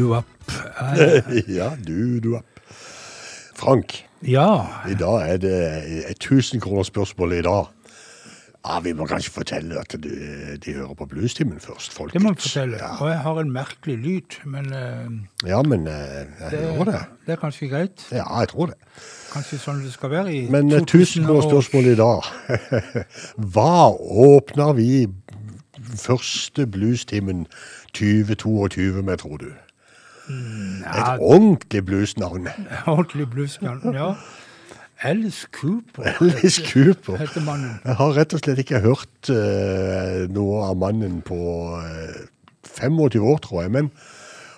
Dudu-app. Eh, ja, du, du. Frank, Ja, i dag er det et spørsmål i dag. Ja, Vi må kanskje fortelle at du, de hører på Bluestimen først, folkens. det må jeg fortelle. Og jeg har en merkelig lyd, men eh, ja men eh, jeg det, hører det. det er kanskje greit. Ja, jeg tror det. Kanskje sånn det skal være i Men eh, 2000 og- spørsmål i dag. Hva åpner vi første Bluestimen 2022 med, tror du? Ja, Et ordentlig bluesnavn. ordentlig bluesnavn, Ja. Alice Cooper Alice Cooper. heter mannen. Jeg har rett og slett ikke hørt uh, noe av mannen på uh, 25 år, tror jeg. Men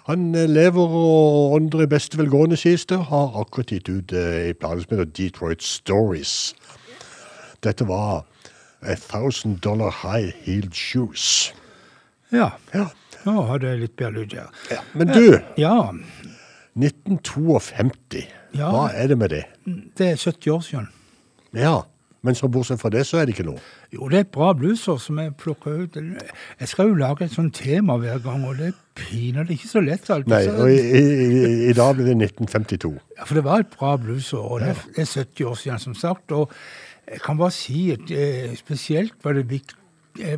han eh, lever og ånder i beste velgående, sies det. Har akkurat gitt ut uh, i som heter Detroit Stories. Dette var A Thousand Dollar High Heeled Shoes. Ja. Ja. Nå hadde jeg litt bedre lyd ja. Men du, Ja, 1952. Ja. Hva er det med det? det er 70 år siden. Ja, men så bortsett fra det, så er det ikke noe. Jo, det er et bra bluesår som jeg plukker ut. Jeg skal jo lage et sånt tema hver gang, og det er pinadø ikke så lett alltid. Nei, og i, i, i dag blir det 1952. Ja, for det var et bra bluesår, og det er, det er 70 år siden, som sagt. Og jeg kan bare si at eh, spesielt var det viktig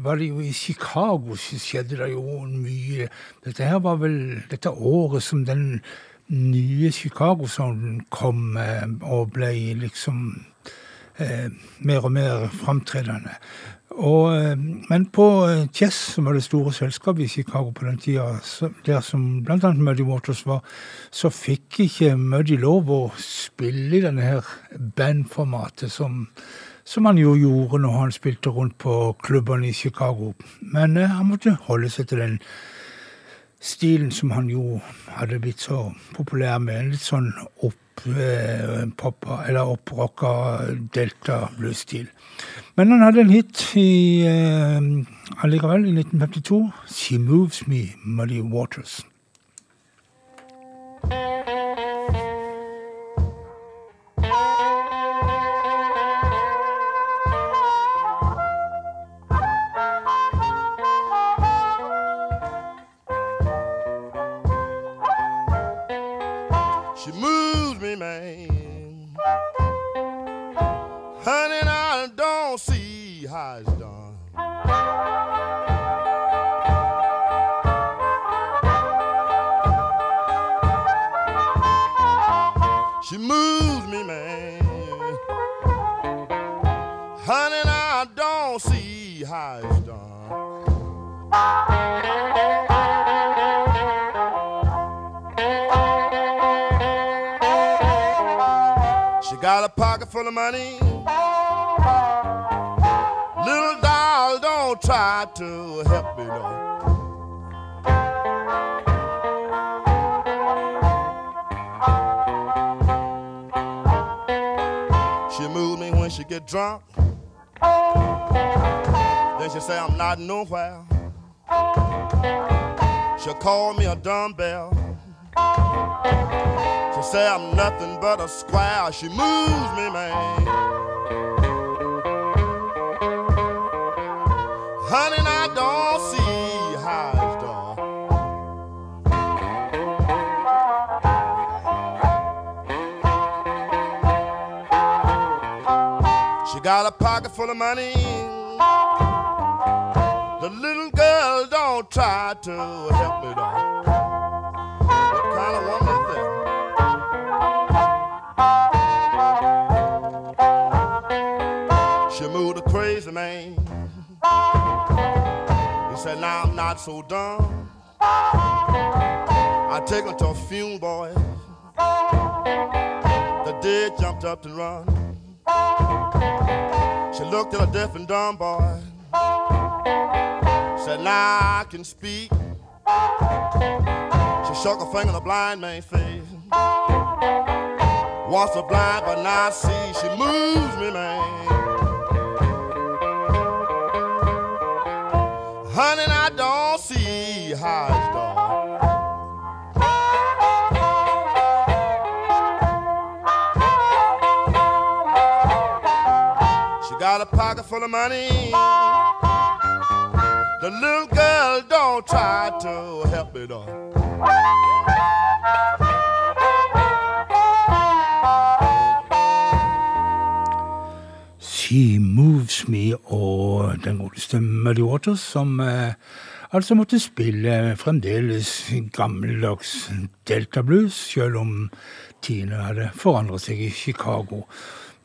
var det jo I Chicago så skjedde det jo mye. Dette her var vel dette året som den nye Chicago-sounden kom eh, og ble liksom eh, mer og mer framtredende. Og, eh, men på eh, Chess, som var det store selskapet i Chicago på den tida, der som bl.a. Muddy Waters var, så fikk ikke Muddy lov å spille i denne her bandformatet som, som han jo gjorde når han spilte rundt på klubbene i Chicago. Men eh, han måtte holde seg til den stilen som han jo hadde blitt så populær med. En litt sånn opp-poppa, eller opprocka delta blues-stil. Men han hadde en hit i, eh, allikevel, i 1952. 'She Moves Me', Muddy Waters. She man. Honey, I don't see how it's done. She moves me, man. Honey, I don't see how full money. Little doll, don't try to help me, no. She move me when she get drunk. Then she say I'm not nowhere. She'll call me a dumbbell. Say I'm nothing but a square. She moves me, man. Honey, I don't see how it's done. She got a pocket full of money. The little girl don't try to help me, though. What kind of woman He said, Now I'm not so dumb. I take her to a funeral, boy. The dead jumped up to run. She looked at a deaf and dumb boy. Said, Now I can speak. She shook her finger in the blind man's face. Once a blind, but now I see. She moves me, man. Honey, I don't see how it's done. She got a pocket full of money. The little girl don't try to help me though. She Moves Me og den godeste Muddy Waters, som eh, altså måtte spille fremdeles gammeldags Delta Blues, selv om tidene hadde forandret seg i Chicago.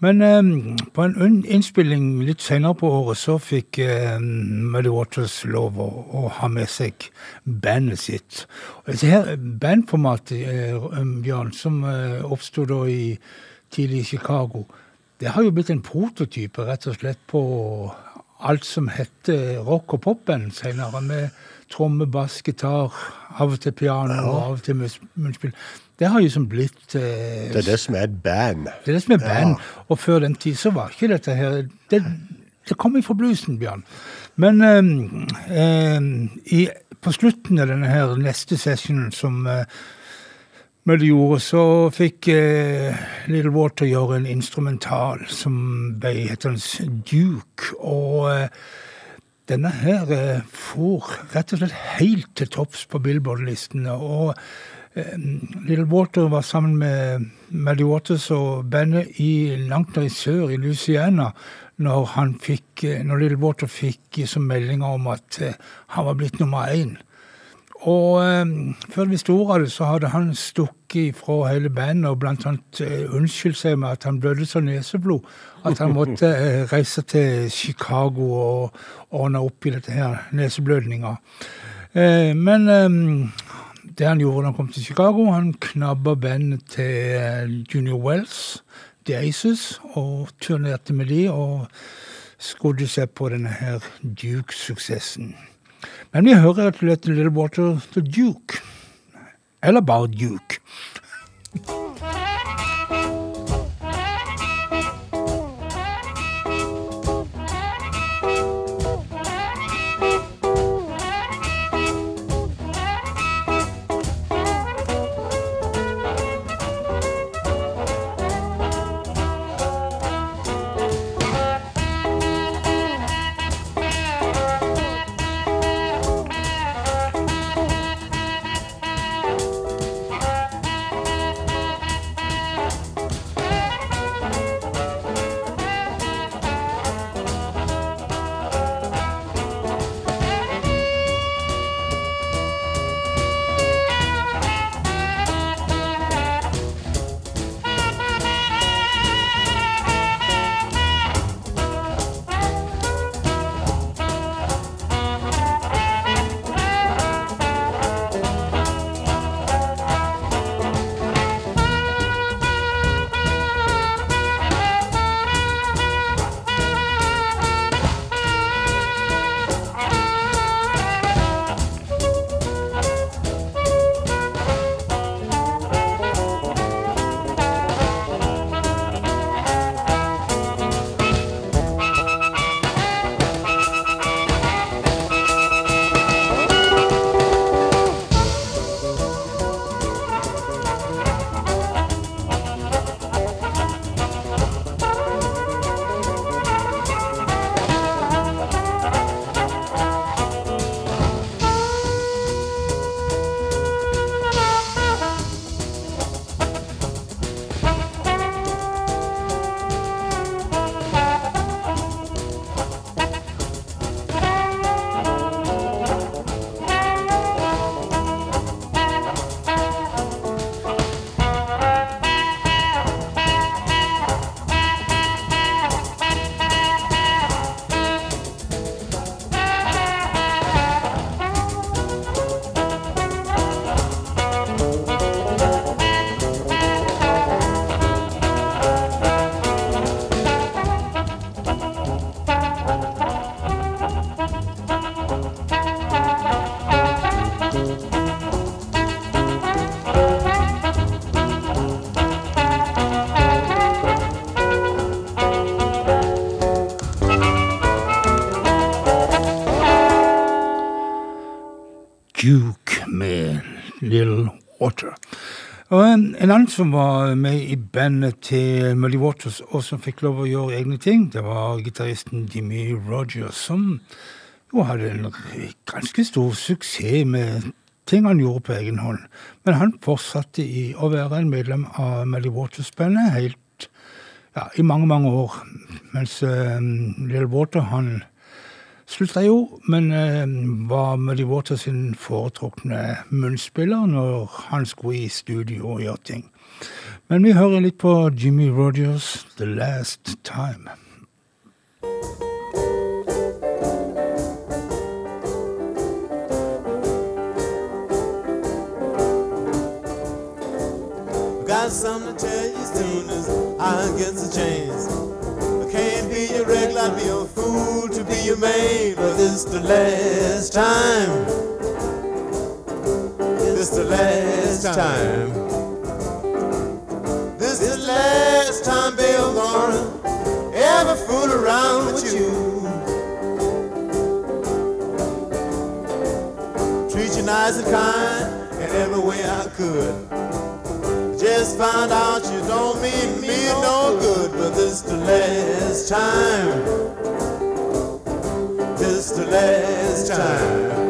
Men eh, på en innspilling litt senere på året så fikk eh, Muddy Waters lov å, å ha med seg bandet sitt. Og her bandformatet, eh, Bjørn, som eh, oppstod da i tidlig Chicago, det har jo blitt en prototype rett og slett på alt som heter rock- og popband senere, med tromme, bass, gitar, av og til piano og av og til munnspill. Det har jo som blitt eh, Det er det som er et band. det er det som er band. Og før den tid så var ikke dette her Det, det kom ifra bluesen, Bjørn. Men eh, eh, i, på slutten av denne her neste sessionen som eh, det gjorde, så fikk eh, Little Water gjøre en instrumental som ble hetende Duke. Og eh, denne her eh, for rett og slett helt til topps på Billboard-listene. Og eh, Little Water var sammen med Maddy Waters og bandet i, langt der i sør, i Louisiana, når, eh, når Little Water fikk eh, som meldinger om at han var blitt nummer én. Og eh, før vi sto av det, så hadde han stukket fra hele bandet og blant annet eh, unnskyldt seg med at han blødde så neseblod at han måtte eh, reise til Chicago og ordne opp i dette her neseblødninga. Eh, men eh, det han gjorde da han kom til Chicago, han knabba bandet til Junior Wells, The Aces, og turnerte med de og skodde seg på denne her Duke-suksessen. Men vi hører rett og slett Little Water The Duke. Eller bare Duke. Little Water. Og en, en annen som var med i bandet til Muddy Waters, og som fikk lov å gjøre egne ting, det var gitaristen Jimmy Rogers, som jo hadde en ganske stor suksess med ting han gjorde på egen hånd. Men han fortsatte i å være en medlem av Muddy Waters-bandet helt ja, i mange, mange år. Mens uh, Little Water, han slutta jo, men eh, var Muddy Water sin foretrukne munnspiller når han skulle i studio og gjøre ting. Men vi hører litt på Jimmy Rogers' The Last Time. Got something to tell you soon as I get the chance. Can't be your regular, I'd be a fool to be your maid, but this the last time. This the last time. This is the last time, I'm gonna ever fool around with you. Treat you nice and kind in every way I could. Just found out you don't mean me no good, but this the last time. This the last time.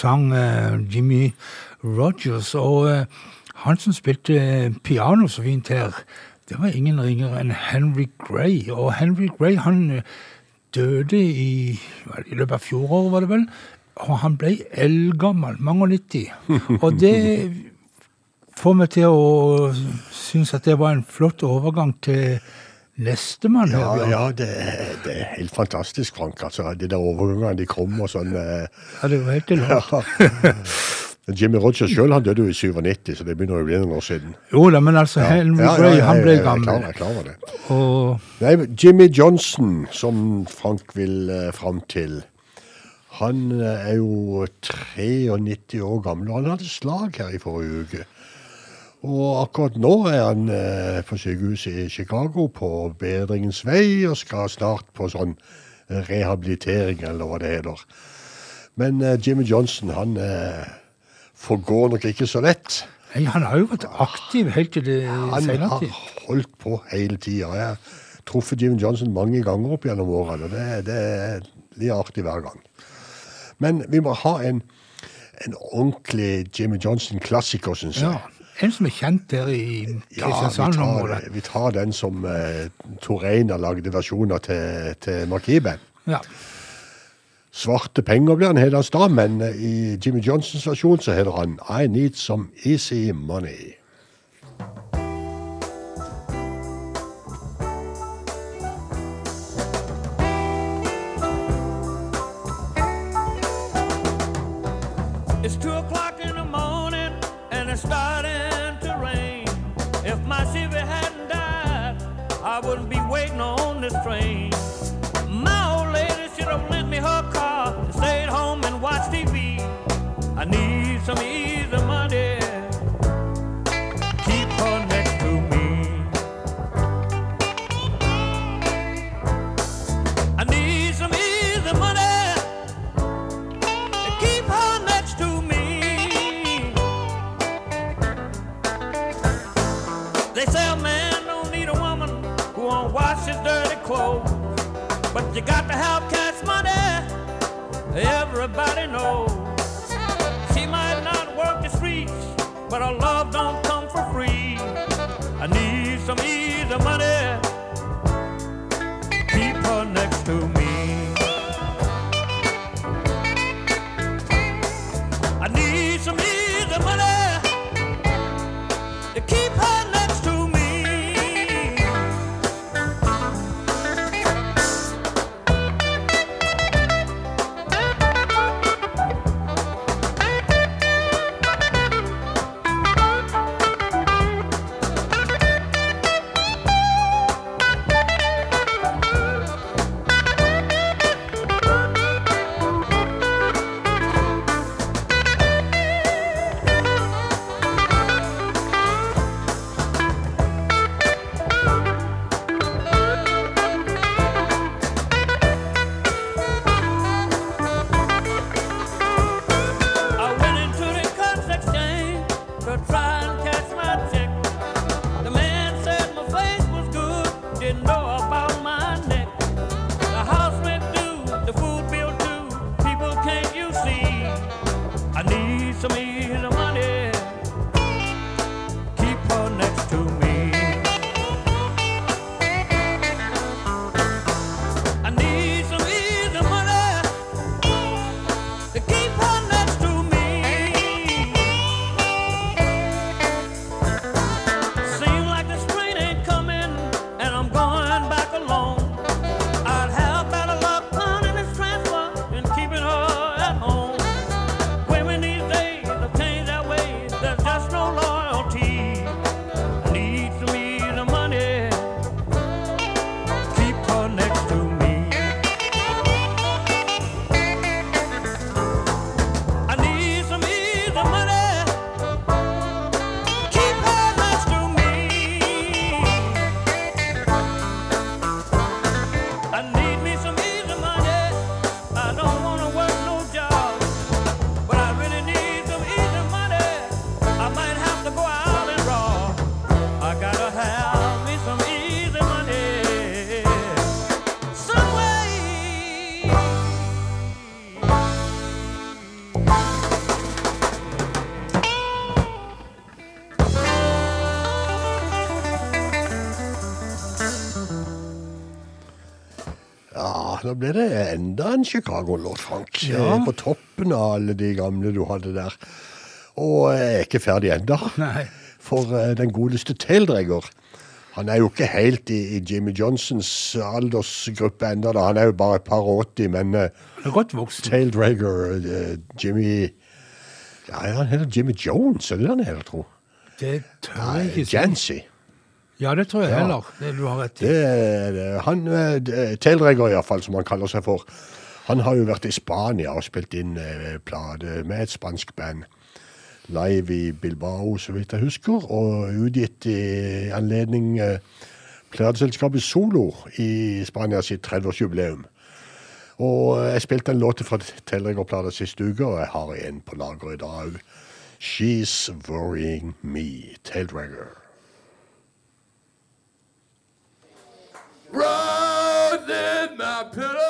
Sang eh, Jimmy Rogers. Og eh, han som spilte eh, piano så fint her, det var ingen ringere enn Henry Gray. Og Henry Gray han døde i, i løpet av fjoråret, var det vel? Og han ble eldgammel, mange og 90. Og det får meg til å synes at det var en flott overgang til nestemann. Ja, ja det, det er helt fantastisk, Frank. Altså, de der overgangene de kommer og sånn. eh, Ja, det var helt enormt. Jimmy Rogers sjøl døde jo i 97, så det begynner å bli noen år siden. Jo da, men altså, Ja, ja, ja, han ble gammel. Jeg er klar over det. Og Nei, Jimmy Johnson, som Frank vil eh, fram til, han eh, er jo 93 år gammel, og han hadde slag her i forrige uke. Og akkurat nå er han eh, på sykehuset i Chicago på bedringens vei, og skal snart på sånn eh, rehabilitering, eller hva det heter. Men eh, Jimmy Johnson, han eh, forgår nok ikke så lett. nei, han har jo vært aktiv helt til det Han senere har holdt på hele tida. Jeg har truffet Jimmy Johnson mange ganger opp gjennom årene, og det, det er artig hver gang. Men vi må ha en, en ordentlig Jimmy Johnson-klassiker, syns jeg. Ja, En som er kjent der i Ja, vi Kristiansand-området. tar, vi tar den som uh, Tor Einar lagde versjoner til, til Markiben. Ja. Svarte penger blir han heders da, men eh, i Jimmy Johnsons versjon så heter han I Need Some Easy Money. It's two o'clock train. My old lady should have lent me her car and stayed home and watched TV. I need some easy clothes, but you got to have cash money. Everybody knows she might not work the streets, but her love don't come for free. I need some easy money. Keep her next to me. Nå ble det enda en Chicago-låt, Frank. Ja. Eh, På toppen av alle de gamle du hadde der. Og jeg er ikke ferdig. Nei. For eh, den godeste Taildregger, han er jo ikke helt i, i Jimmy Johnsons aldersgruppe enda. Han er jo bare et par og 80, men uh, er. Taildregger, eh, Jimmy Ja, han heter Jimmy Jones, er det det han heter, tro? Det tør jeg ikke si. Jancy. Ja, det tror jeg Ja. heller. Det du har rett i. Det er. Han, eh, iallfall, som han kaller seg for. Han har jo vært i Spania og spilt inn eh, plate med et spansk band. Live i Bilbao, så vidt jeg husker, og utgitt i anledning eh, plateselskapet Solo i Spania sitt 30-årsjubileum. Og eh, jeg spilte en låt fra Teldregger-plata sist uke, og jeg har en på lager i dag òg. She's Worrying Me, Taildregger. Rose in my pillow.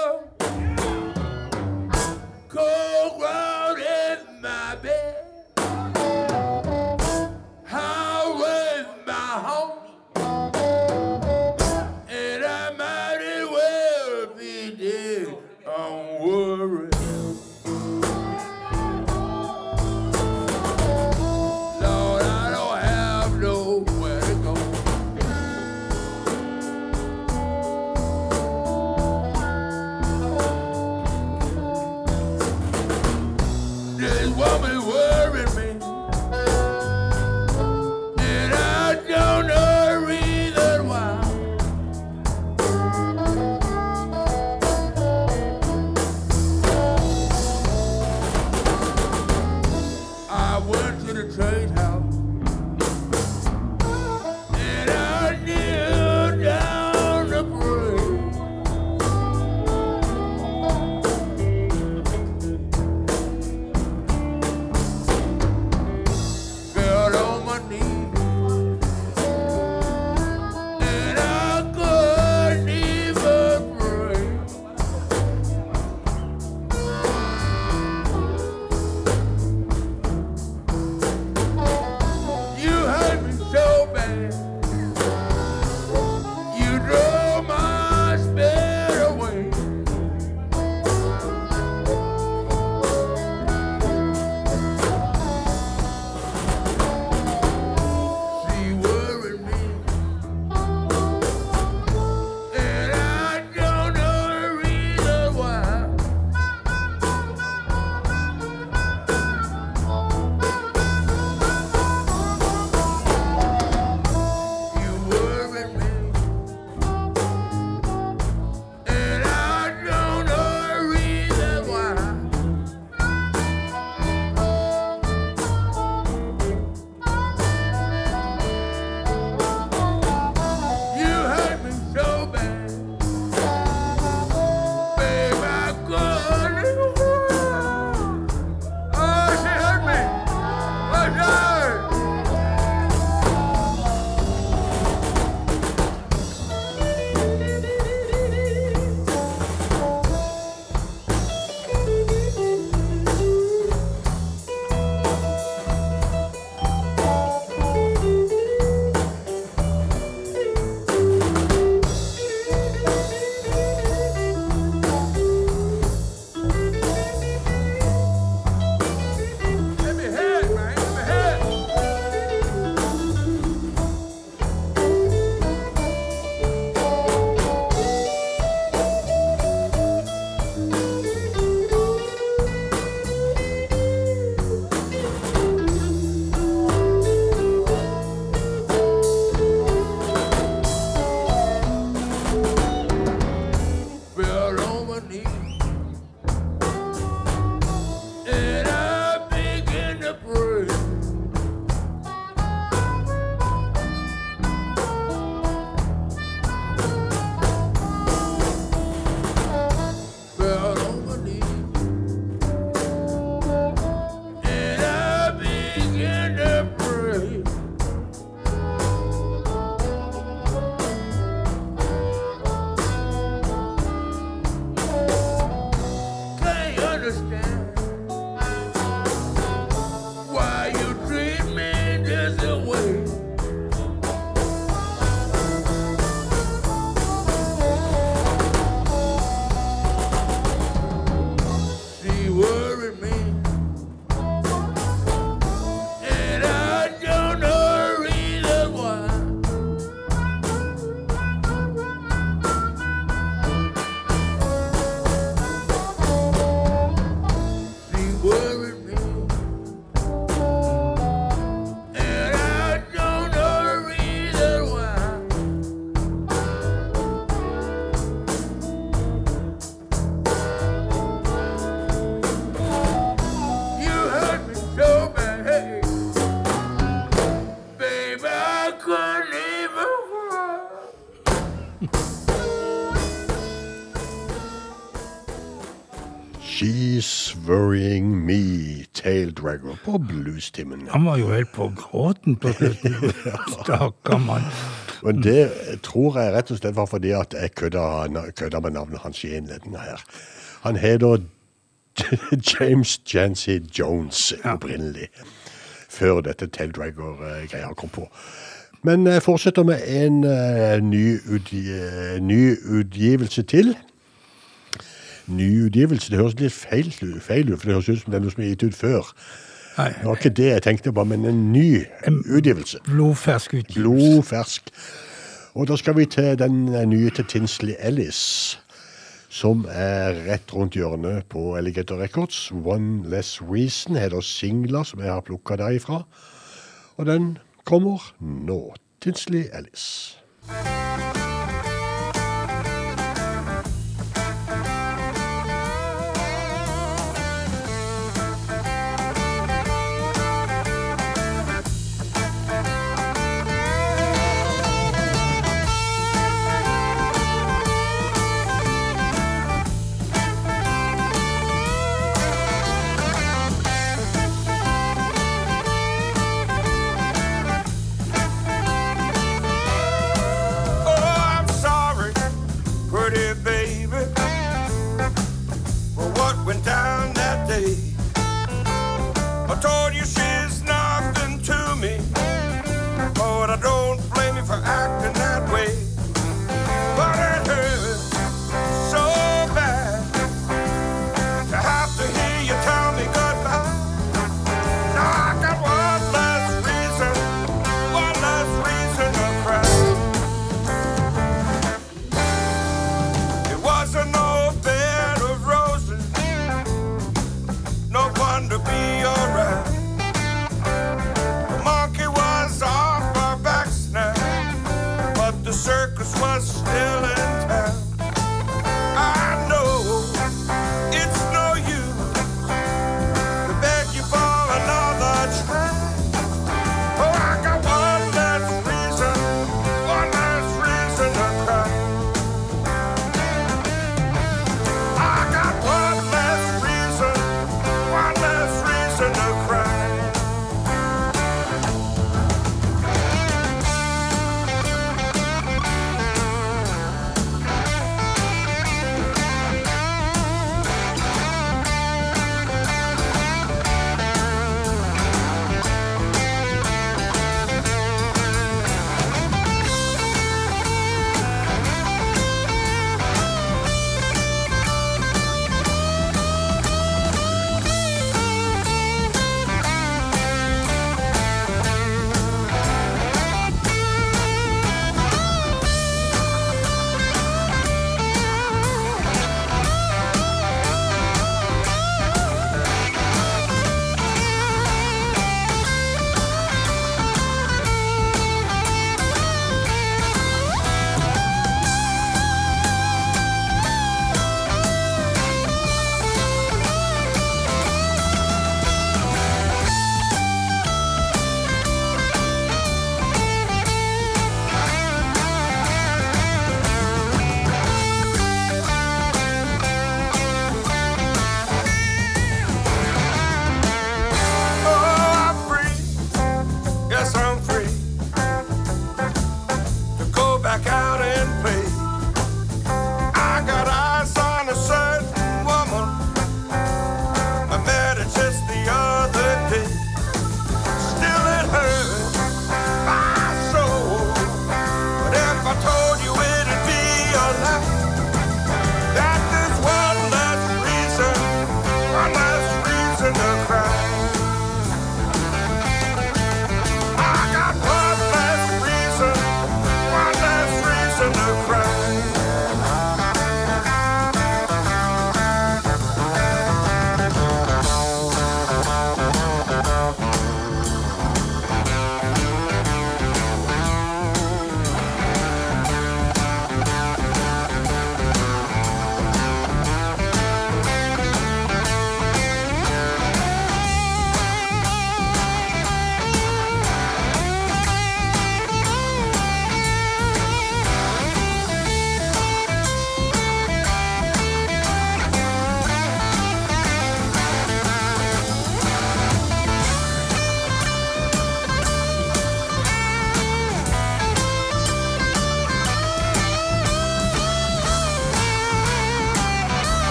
Worrying Me, Tail Dragger på bluestimen. Han var jo helt på gråten på slutten. Stakkar mann. Men det tror jeg rett og slett var fordi at jeg kødda, med navnet hans i innledninga her. Han heter James Jancy Jones opprinnelig. Før dette Tail Dragger-greia kom på. Men jeg fortsetter med en uh, ny, utgi ny utgivelse til. Ny utgivelse, det høres litt feil, feil ut, for det høres ut som det er noe som er gitt ut før. Nei, Det var ikke det jeg tenkte på, men en ny utgivelse. blodfersk utgivelse. Blodfersk. Og da skal vi til den nye til Tinsley Ellis, som er rett rundt hjørnet på Alligator Records. One Less Reason heter singler som jeg har plukka derifra. Og den kommer nå. Tinsley Ellis. Still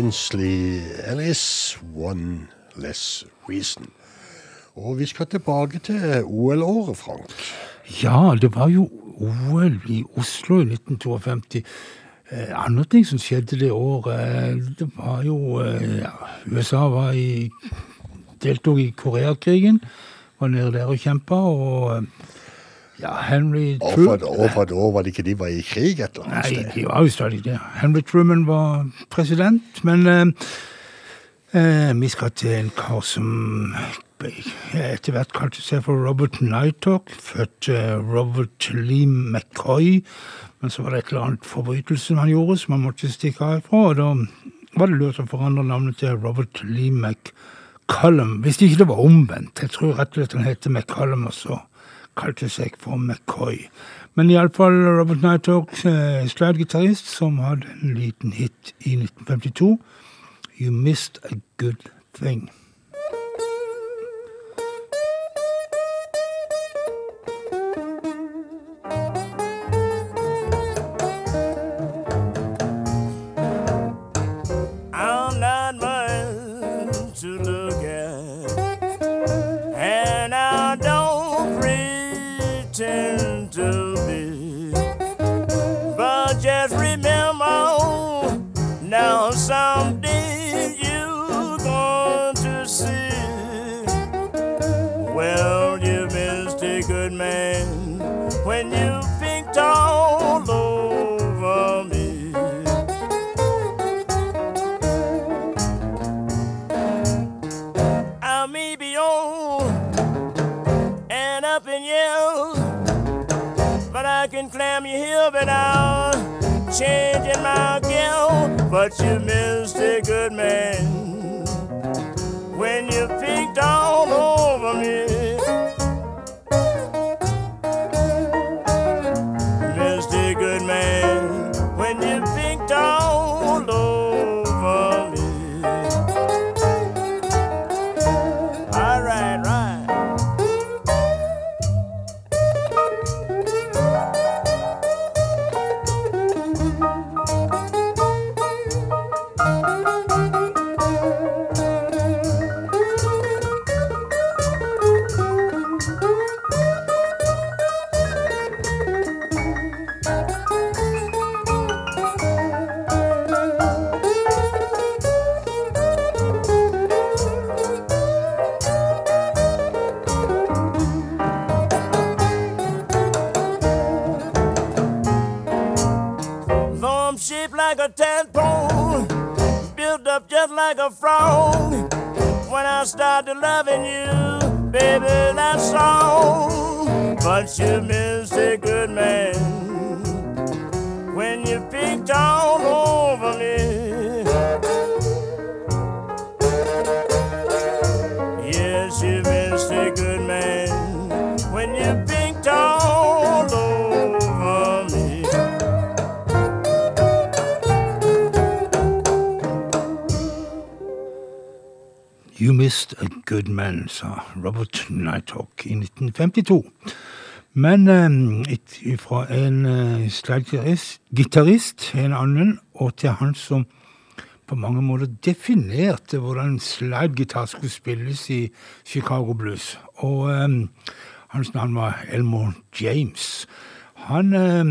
Tinsley Ellis, One Less Reason. Og vi skal tilbake til OL-året, Frank. Ja, det var jo OL i Oslo i 1952. Eh, andre ting som skjedde det året, eh, det var jo eh, ja, USA var i, deltok i Koreakrigen. Var nede der og kjempa, og eh, ja, Henry Og Tru- for et år, for et år var det ikke de var i krig et eller annet Nei, sted. de var jo stadig det. Henry Truman var president, men eh, vi skal til en kar som etter hvert kalte seg for Robert Nighthawk, født eh, Robert Lee McCoy, men så var det et eller annet forbrytelse han gjorde som han måtte stikke av ifra, og da var det lurt å forandre navnet til Robert Lee McCollum, hvis ikke det var omvendt. Jeg tror rett og slett han heter McCollum, og så kalte seg for McCoy. Men iallfall Robert Nighthawk, eh, slide-gitarist, som hadde en liten hit i 1952. You missed a good thing. Hill without changing my gear. But you missed a good man when you picked all like a frog. When I started loving you, baby, that's all. But you missed a good man Missed a good man, sa Robert Nighthawk i 1952. Men eh, fra en uh, slide-gitarist, en annen, og til han som på mange måter definerte hvordan slide-gitar skulle spilles i Chicago Blues. Og eh, hans navn var Elmore James. Han eh,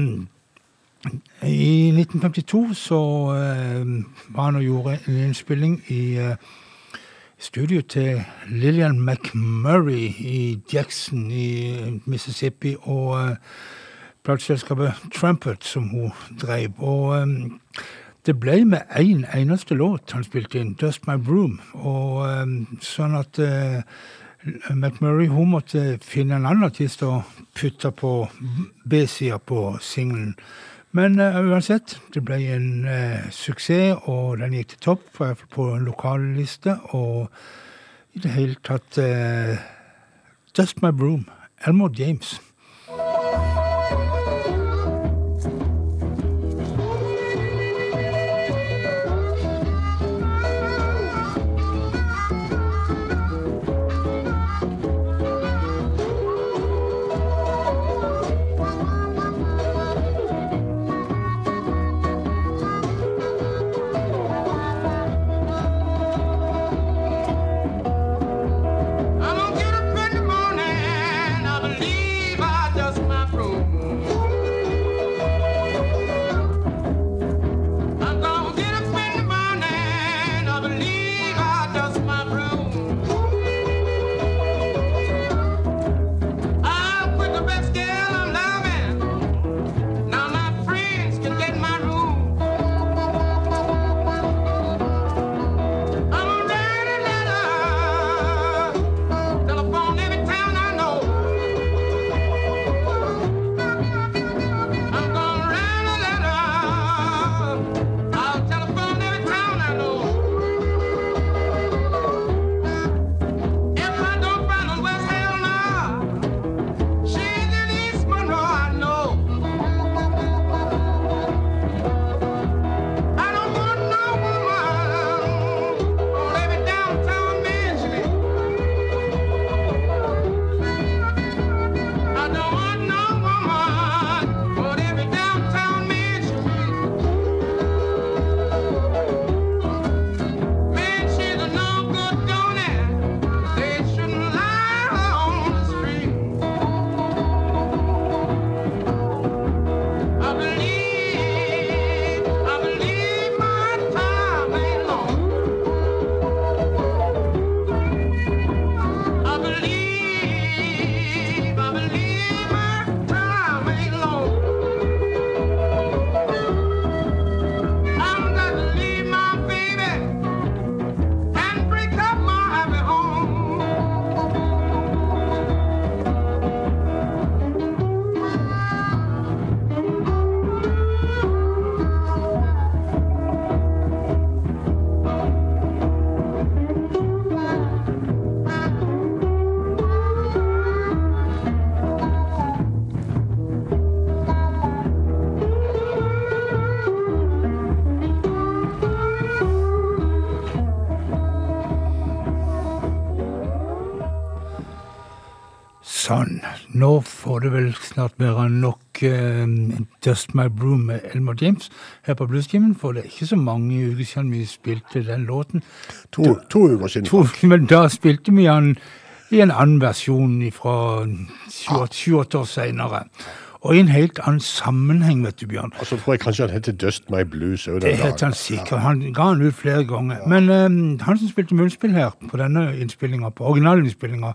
I 1952 så eh, var han og gjorde en innspilling i eh, studio til Lillian McMurray i Jackson i Mississippi, og uh, plateselskapet Trumpet som hun drev. Og um, det ble med én en eneste låt han spilte inn, 'Dust My Broom'. Og um, sånn at McMurray hun måtte finne en annen artist å putte på B-sida på singelen. Men uh, uansett, det ble en uh, suksess, og den gikk til topp, på en lokalliste. Og i det hele tatt uh, Dust My Broom, Elmore James. Nå får det vel snart være nok eh, Dust My Broom med Elmer James her på Bluestimen, for det er ikke så mange uker siden vi spilte den låten. To, to uker siden. To, men da spilte vi den i en annen versjon fra sju-åtte år seinere. Og i en helt annen sammenheng, vet du, Bjørn. Og så tror jeg kanskje han heter Dust My Blues òg Det heter het han dagen. sikkert. Han ga han ut flere ganger. Men um, han som spilte munnspill her på denne innspillinga, på originalinnspillinga,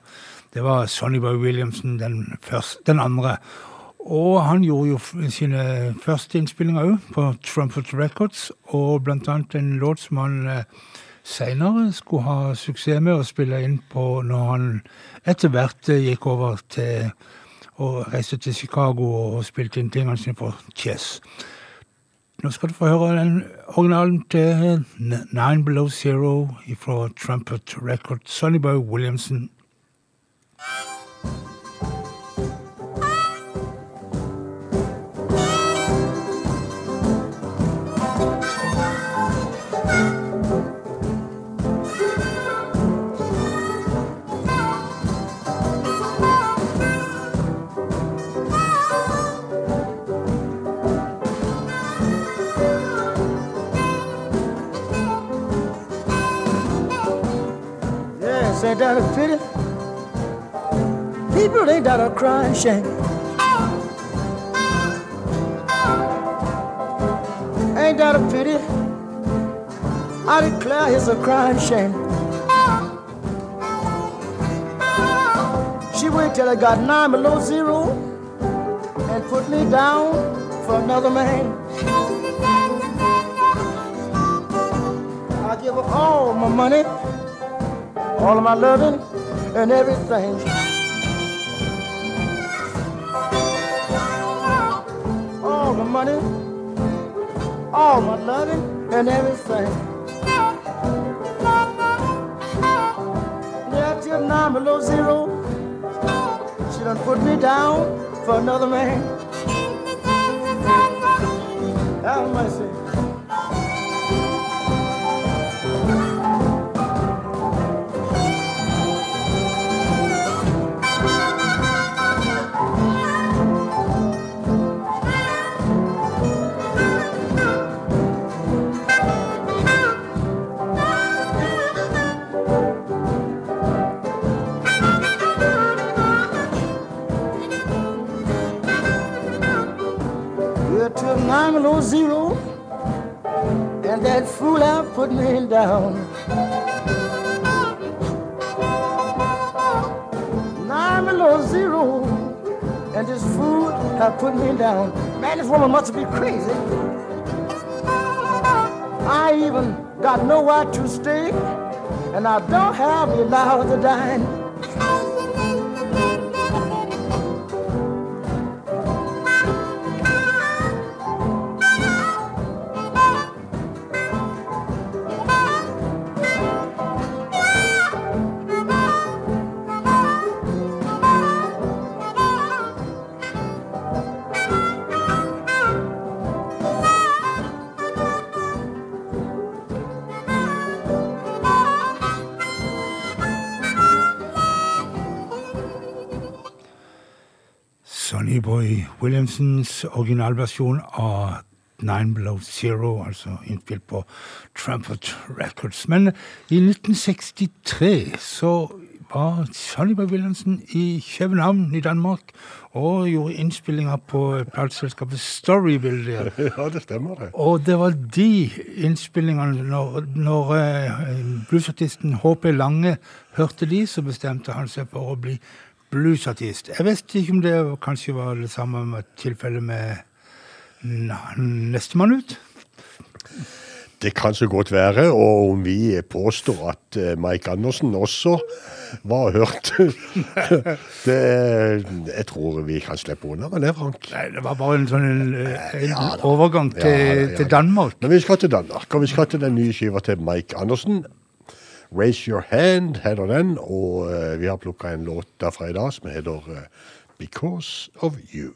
det var Sonny Boy Williamson, den, første, den andre. Og han gjorde jo sine første innspillinger òg, på Trumpet Records, og blant annet en låt som han eh, seinere skulle ha suksess med å spille inn på når han etter hvert eh, gikk over til og reiste til Chicago og spilte inn tingene sine for Chess. Nå skal du få høre den originalen til Nine Below Zero fra Trumpet Records, Sonny Boy Williamson. that doesn't. People ain't that a crying shame. Ain't that a pity? I declare it's a crying shame. She waited till I got nine below zero and put me down for another man. I give her all my money all of my loving and everything. All the money, all my loving and everything. Yeah, till I'm below zero. She done put me down for another man. Have mercy. Till nine below zero, and that fool out put me down. Nine below zero, and this fool have put me down. Man, this woman must be crazy. I even got nowhere to stay, and I don't have any now to dine. Williamsons originalversjon av Nine Below Zero, altså innspilt på Trumpet Records. Men i 1963 så var Sonny Boy Williamson i København i Danmark og gjorde innspillinger på plateselskapet Storyville der. Ja, det stemmer det. Og det var de innspillingene Når, når eh, bluesartisten H.P. Lange hørte de, så bestemte han seg for å bli bluesartist. Jeg vet ikke om det kanskje var det samme tilfellet med nestemann ut? Det kan så godt være, og om vi påstår at eh, Mike Andersen også var hørt det, Jeg tror vi kan slippe unna med det, Frank. Nei, det var bare en sånn en, en Ja overgang til, Ja ja til Danmark. Men vi skal til Danmark, og vi skal til den nye skiva til Mike Andersen. Raise Your Hand heter den, og eh, vi har plukka en låt derfra i dag som heter eh, Because of You.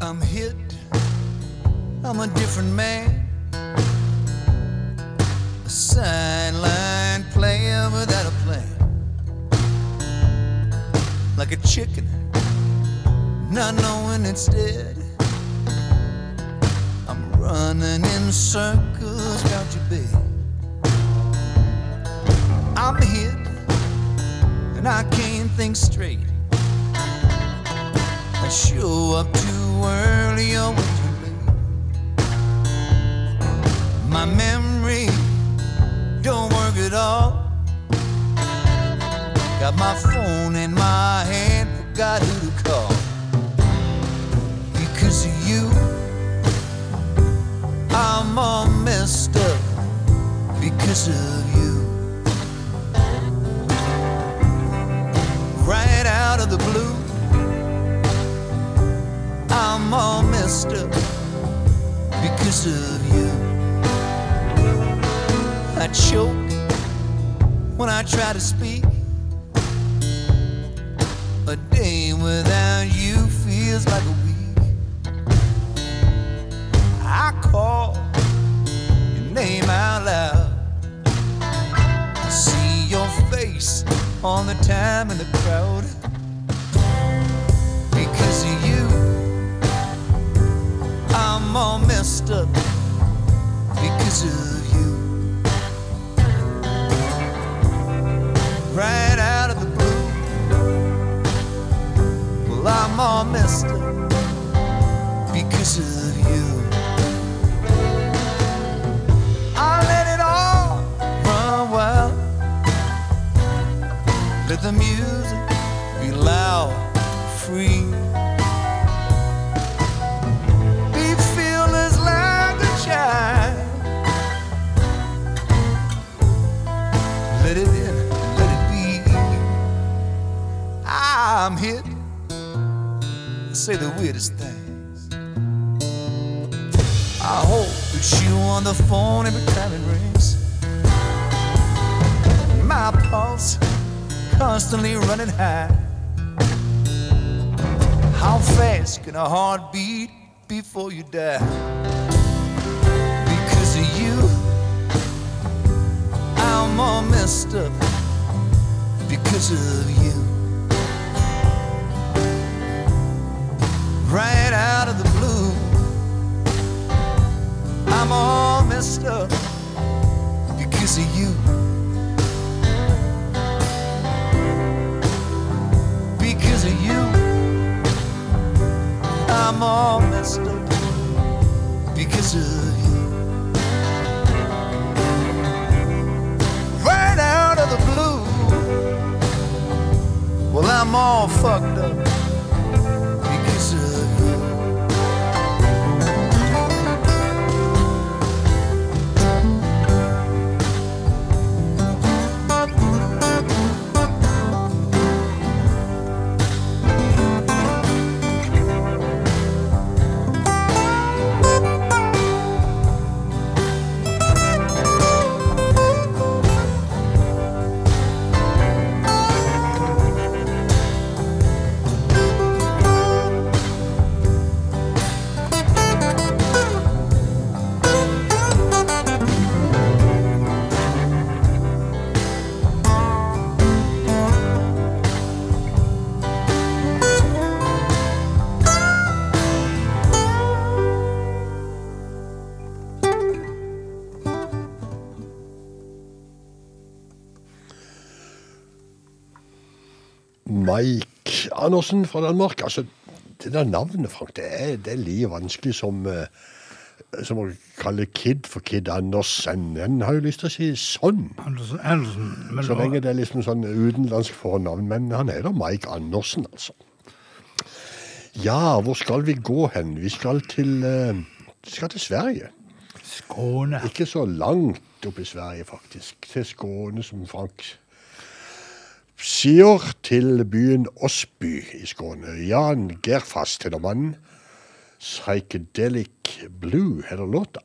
I'm hit I'm a different man. A sideline player without a plan. Chicken, not knowing it's dead. I'm running in circles round your bed. I'm hit, and I can't think straight. I show up too early or too late. My memory don't work at all. Got my phone in my hand, forgot who to call. Because of you, I'm all messed up. Because of you. Right out of the blue, I'm all messed up. Because of you. I choke when I try to speak. A day without you feels like a week. I call your name out loud. I see your face on the time in the crowd. Because of you, I'm all messed up. Because of you. Right out I'm all messed up because of you. I let it all run wild. Let the music be loud, free. Like a child. Let it in, let it be. I'm hit say the weirdest things. I hope it's you on the phone every time it rings. My pulse constantly running high. How fast can a heart beat before you die? Because of you, I'm all messed up. Because of you. Right out of the blue. I'm all messed up because of you. Because of you, I'm all messed up because of you. Right out of the blue. Well, I'm all fucked up Andersen fra Danmark. Altså, det der navnet, Frank, det er, det er like vanskelig som, eh, som å kalle Kid for Kid Andersen. En har jo lyst til å si sånn. Andersen, Andersen. Så lenge det er liksom sånn utenlandsk fornavn. Men han heter Mike Andersen, altså. Ja, hvor skal vi gå hen? Vi skal til, eh, vi skal til Sverige. Skåne. Ikke så langt opp i Sverige, faktisk. Til Skåne, som Frank sier, til byen Osby i Skåne. Jan Gerfast heter mannen. Psychedelic Blue heter låta.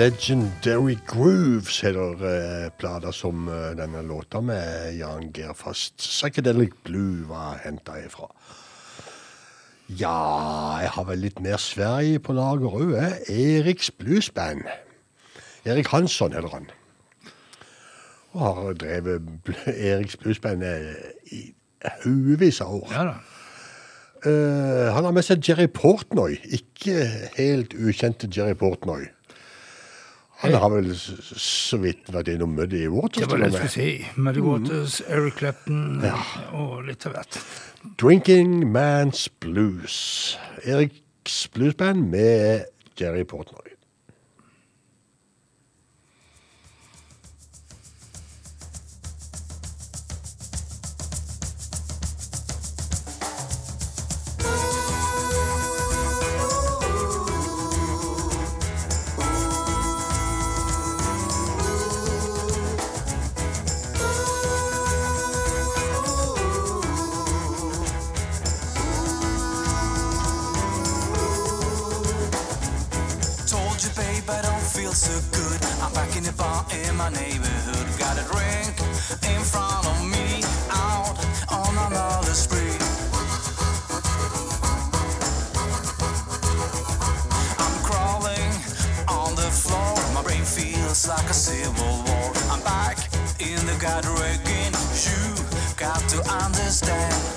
Legendary Grooves heter eh, plata som eh, denne låta med Jan Geir Fast. Psychedelic Blue var henta ifra. Ja, jeg har vel litt mer Sverige på lager òg. Eriks Bluesband. Erik Hansson heter han. Og har drevet Eriks Bluesband eh, i haugevis av år. Ja da. Uh, han har med seg Jerry Portnoy, ikke helt ukjente Jerry Portnoy. Han har vel så vidt vært innom Muddy Waters. Det var det jeg skulle si. Muddy Waters, Eric Clapton og litt av hvert. Drinking Man's Blues. Eriks bluesband med Jerry Portnoy. got. You got to understand.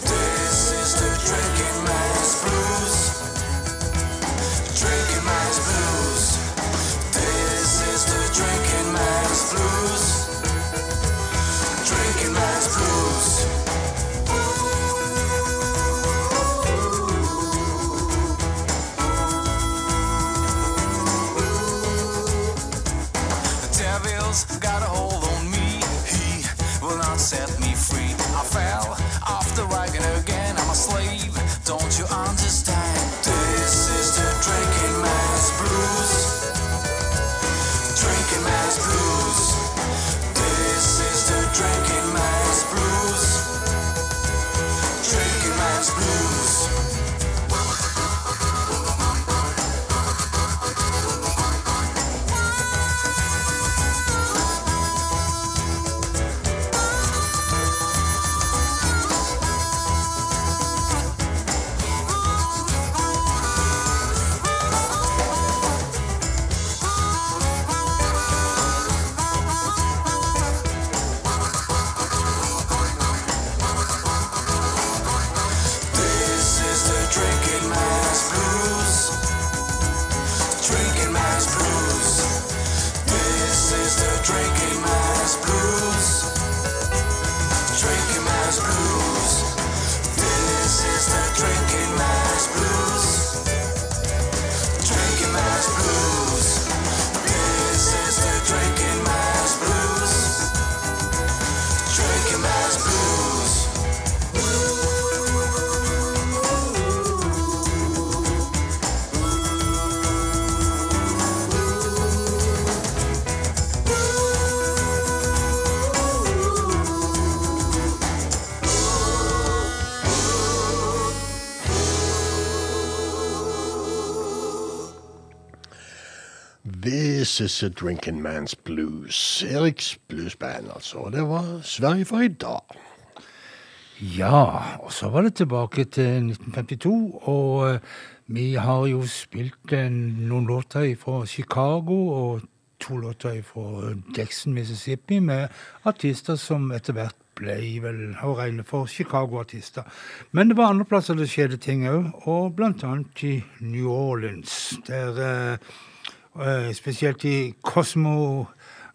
This is a drinking man's blues. Eriks bluesband, altså. Og det var Sverige for i dag. Ja, og så var det tilbake til 1952, og eh, vi har jo spilt eh, noen låter fra Chicago og to låter fra Jackson, Mississippi, med artister som etter hvert ble vel å regne for Chicago-artister. Men det var andre plasser det skjedde ting òg, og annet i New Orleans, der eh, spesielt i Cosmo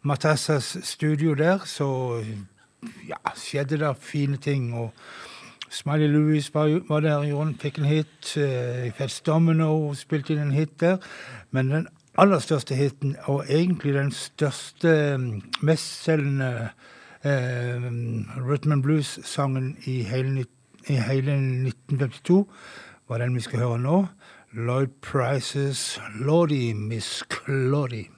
Matassas studio der, så ja, skjedde det fine ting. og Smiley Lewis var, var der, Jon fikk en hit. Uh, Fats Domino spilte inn en hit der. Men den aller største hiten, og egentlig den største, mm, mestselgende eh, rhythm blues-sangen i i hele 1952, var den vi skal høre nå. Lloyd Prices 'Lordy Miss Claudie'.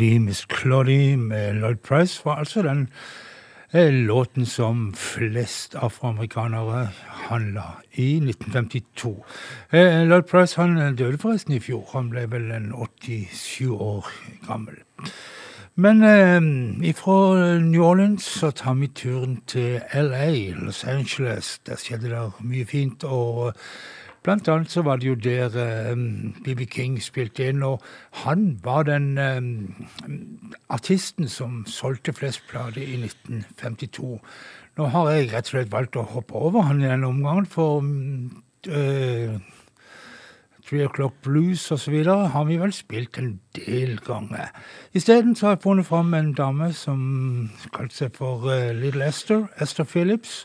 Lottie Miss Cloddy med Lloyd Price var altså den eh, låten som flest afroamerikanere handla i 1952. Eh, Lloyd Price han døde forresten i fjor. Han ble vel en 87 år gammel. Men eh, ifra New Orleans så tar vi turen til LA, Los Angeles. Der skjedde det mye fint. og Blant annet så var det jo der BB King spilte inn, og han var den um, artisten som solgte flest plater i 1952. Nå har jeg rett og slett valgt å hoppe over han i denne omgangen, for uh, Three O'Clock Blues osv. har vi vel spilt en del ganger. Isteden har jeg funnet fram en dame som kalte seg for uh, Little Esther, Esther Phillips.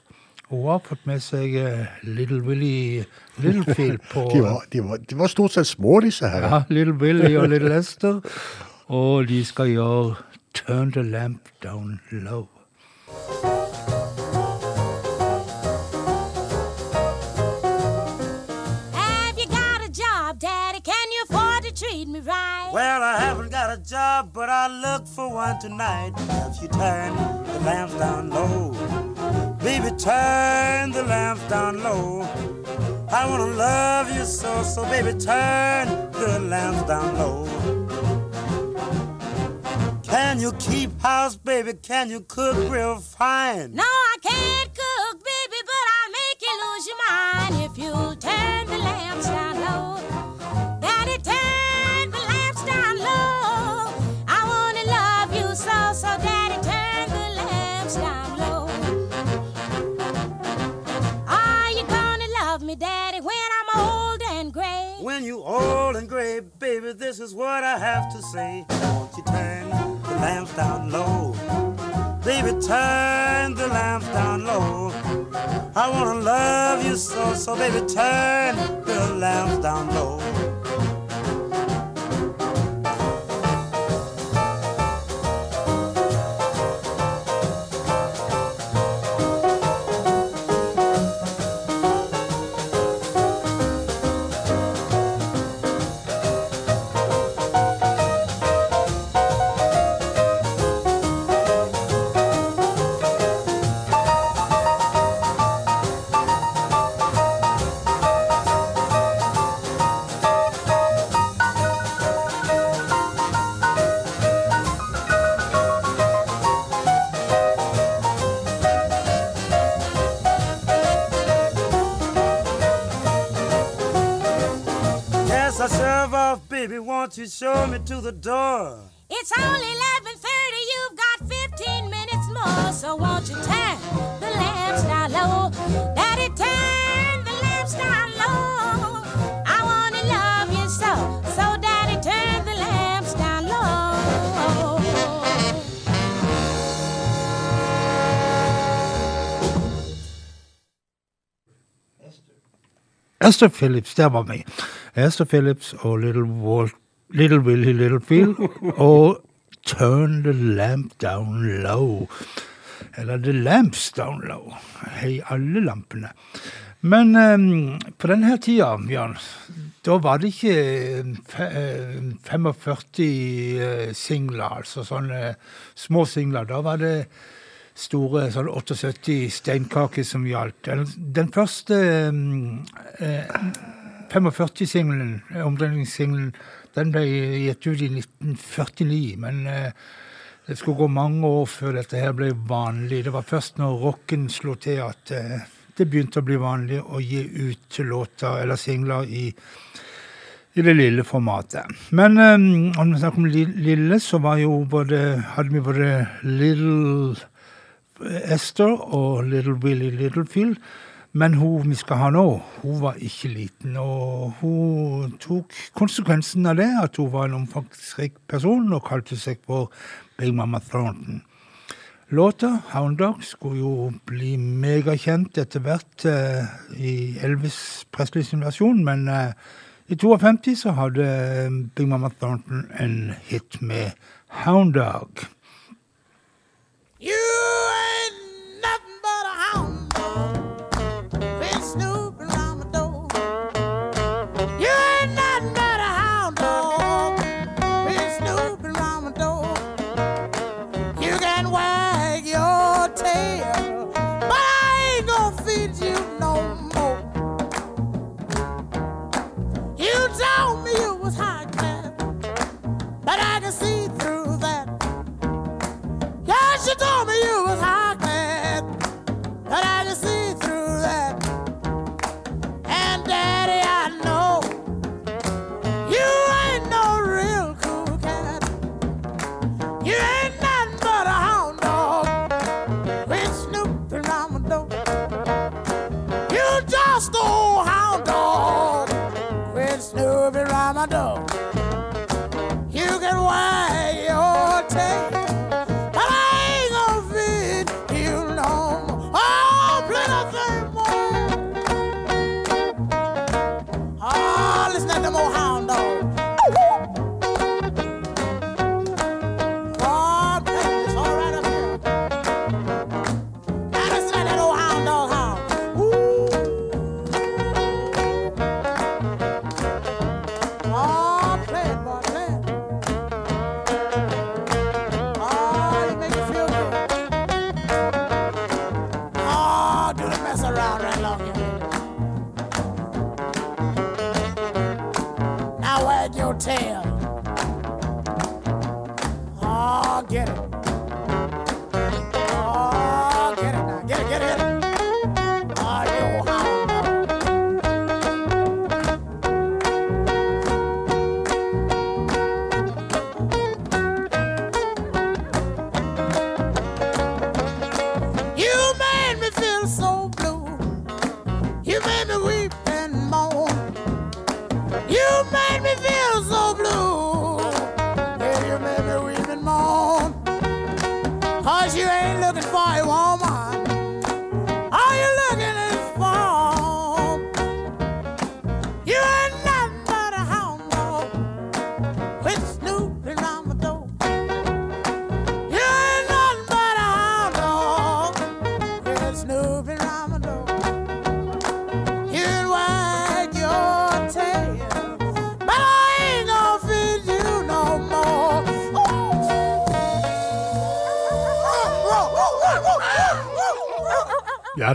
Hun har fått med seg uh, Little Willie Littlefield på De var, de, var, de var stort sett små, disse her. ja, Little Willie og Little Esther. Og de skal gjøre Turn the Lamp Down Low. Have you got a job, Daddy? Can you afford to treat me right? Well, I haven't got a job, but I look for one tonight. If you turn the lamps down low, baby, turn the lamps down low. I wanna love you so, so baby, turn the lamps down low. Can you keep house, baby? Can you cook real fine? No, I can't cook, is what I have to say. Won't you turn the lamps down low? Baby, turn the lamps down low. I wanna love you so, so baby, turn the lamps down low. Me to the door? It's only 11:30. You've got 15 minutes more, so won't you turn the lamps down low? Daddy, turn the lamps down low. I wanna love you so, so Daddy, turn the lamps down low. Esther Phillips, der var vi. Esther Phillips og Little, Walt, Little Willy Little Littlefield og Turn the Lamp Down Low. Eller The Lamps Down Low. Hei, alle lampene. Men um, på denne tida, Bjørn, da var det ikke eh, fe- eh, 45 eh, singler, altså sånne små singler. Da var det store sånn 78 steinkaker som gjaldt. Den, den første eh, 45-singelen, omdreiningssingelen, den ble gitt ut i 1949. Men eh, det skulle gå mange år før dette her ble vanlig. Det var først når rocken slo til at eh, det begynte å bli vanlig å gi ut låter eller singler i i det lille formatet. Men um, om vi snakker om lille, så både, hadde vi både Little Esther og Little Willie Littlefield. Men hun vi skal ha nå, hun var ikke liten. Og hun tok konsekvensen av det, at hun var en omfangsrik person, og kalte seg for Big Mama Thornton. Låta, Hound Dog, skulle jo bli megakjent etter hvert eh, i Elvis Presleys versjon, men eh, i 52 så hadde eh, Big Mama Thornton en hit med Hound Dog. You ain't nothing but a hound dog.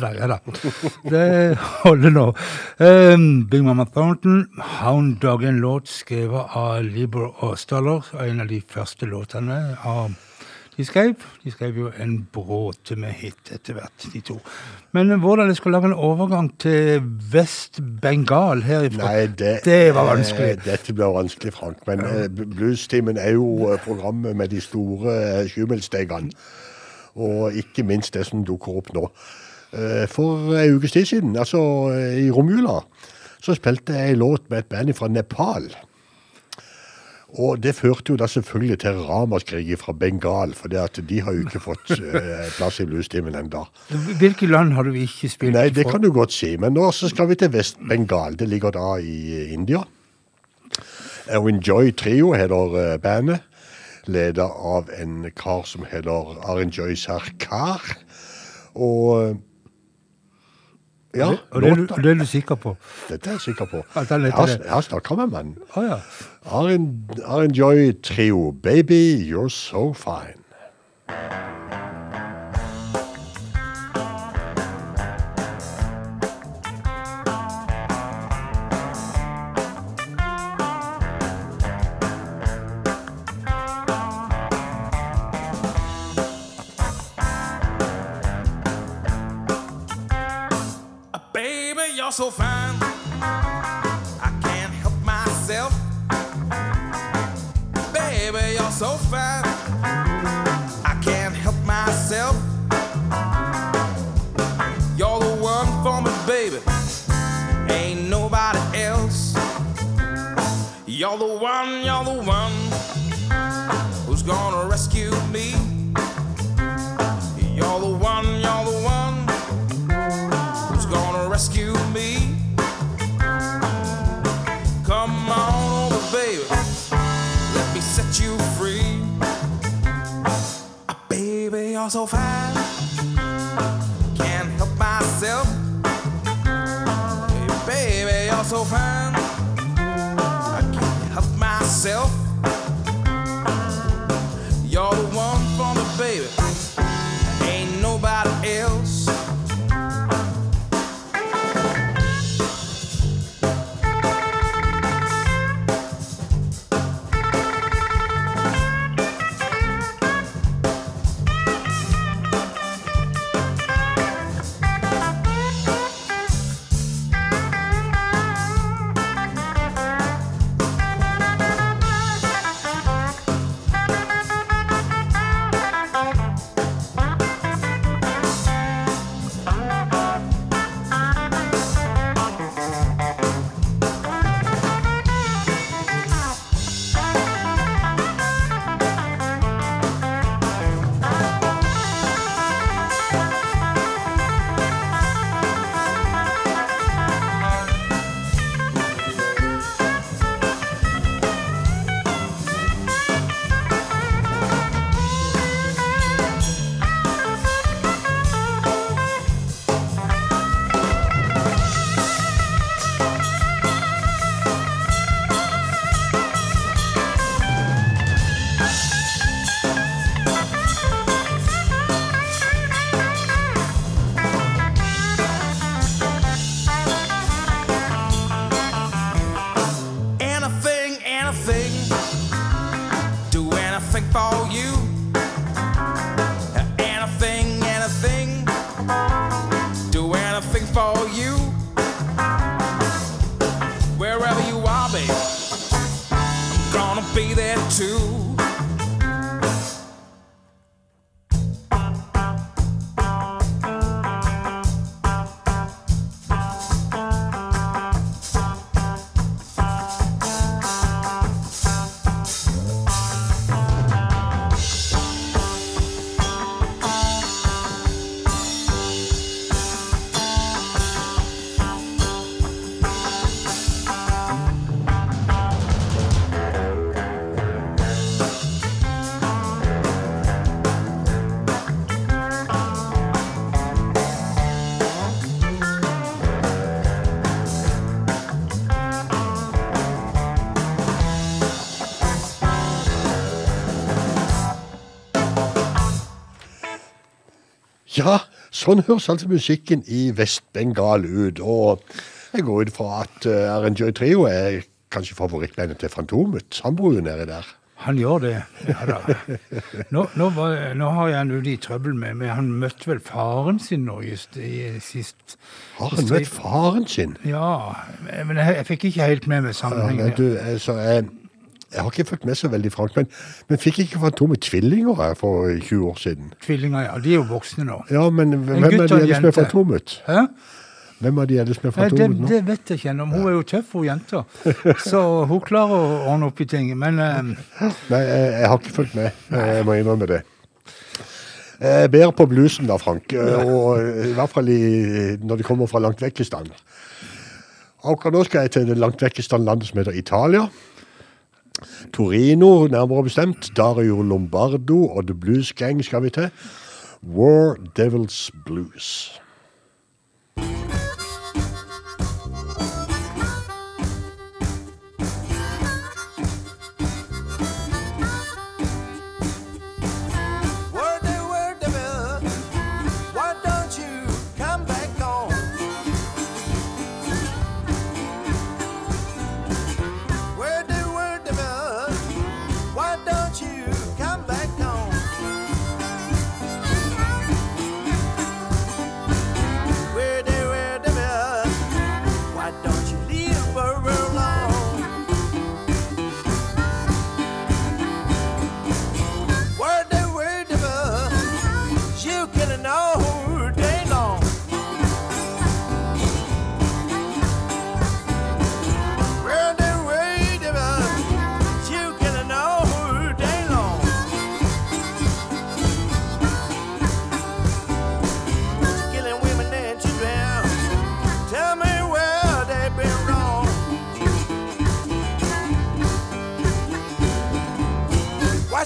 Da, ja da. Det holder nå. Um, Big Mama Thornton, Hound Dog, en låt skrevet av Libor Osterler. En av de første låtene av de skrev. De skrev jo en bråte med hit etter hvert, de to. Men hvordan jeg skal lage en overgang til Vest-Bengal herifra, Nei, det, det var vanskelig. eh, Dette blir vanskelig, Frank. Men eh, Bluestimen er jo eh, programmet med de store sjumilsstegene. Og ikke minst det som dukker opp nå. Eh, For en ukes tid siden, altså eh, i romjula, så spilte jeg en låt med et band fra Nepal. Og det førte jo da selvfølgelig til ramaskrig fra Bengal, for de har jo ikke fått eh, plass i bluestimen ennå. Hvilke land har du ikke spilt Nei, det for? kan du godt si. Men nå så skal vi til Vest-Bengal. Det ligger da i eh, India. Og Enjoy Trio heter bandet. Leder av en kar som heter Arenjoy Sarkar. Og ja, Og det, du- det er du sikker på? Dette er jeg sikker på. Jeg har, har snakka med mannen. Oh, ja. Arin, Arin Joy Trio. Baby, you're so fine. So fine. I can't help myself. Baby, you're so fine. so fast. Sånn høres altså musikken i Vest-Bengal ut. Og jeg går ut fra at uh, Arrangery Trio er kanskje favorittbandet til Fantomet. Jo nede der. Han gjør det. Ja da. Nå, nå, var, nå har jeg han ute i trøbbel med, men han møtte vel faren sin nå just i sist. Har han møtt faren sin? Ja, men jeg, jeg fikk ikke helt med meg sammenhengen. Ja, du, altså, jeg, jeg har ikke fulgt med så veldig, Frank, men, men fikk ikke Fantomet tvillinger her for 20 år siden? Tvillinger, ja. De er jo voksne nå. Ja, men hvem er de ellers med. Fantomet? Hæ? Hvem er de ellers med Fantomet nå? det vet jeg ikke ennå. Hun er jo tøff, hun jenta. Så hun klarer å ordne opp i ting. Men um... Nei, jeg, jeg har ikke fulgt med. Jeg må innrømme det. Jeg ber på bluesen da, Frank. Og i hvert fall i, når det kommer fra langt vekk i stand. Akkurat nå skal jeg til det langt vekk i stand landet som heter Italia. Torino, nærmere bestemt. Dario Lombardo og The Blues Gang skal vi til. War Devils Blues.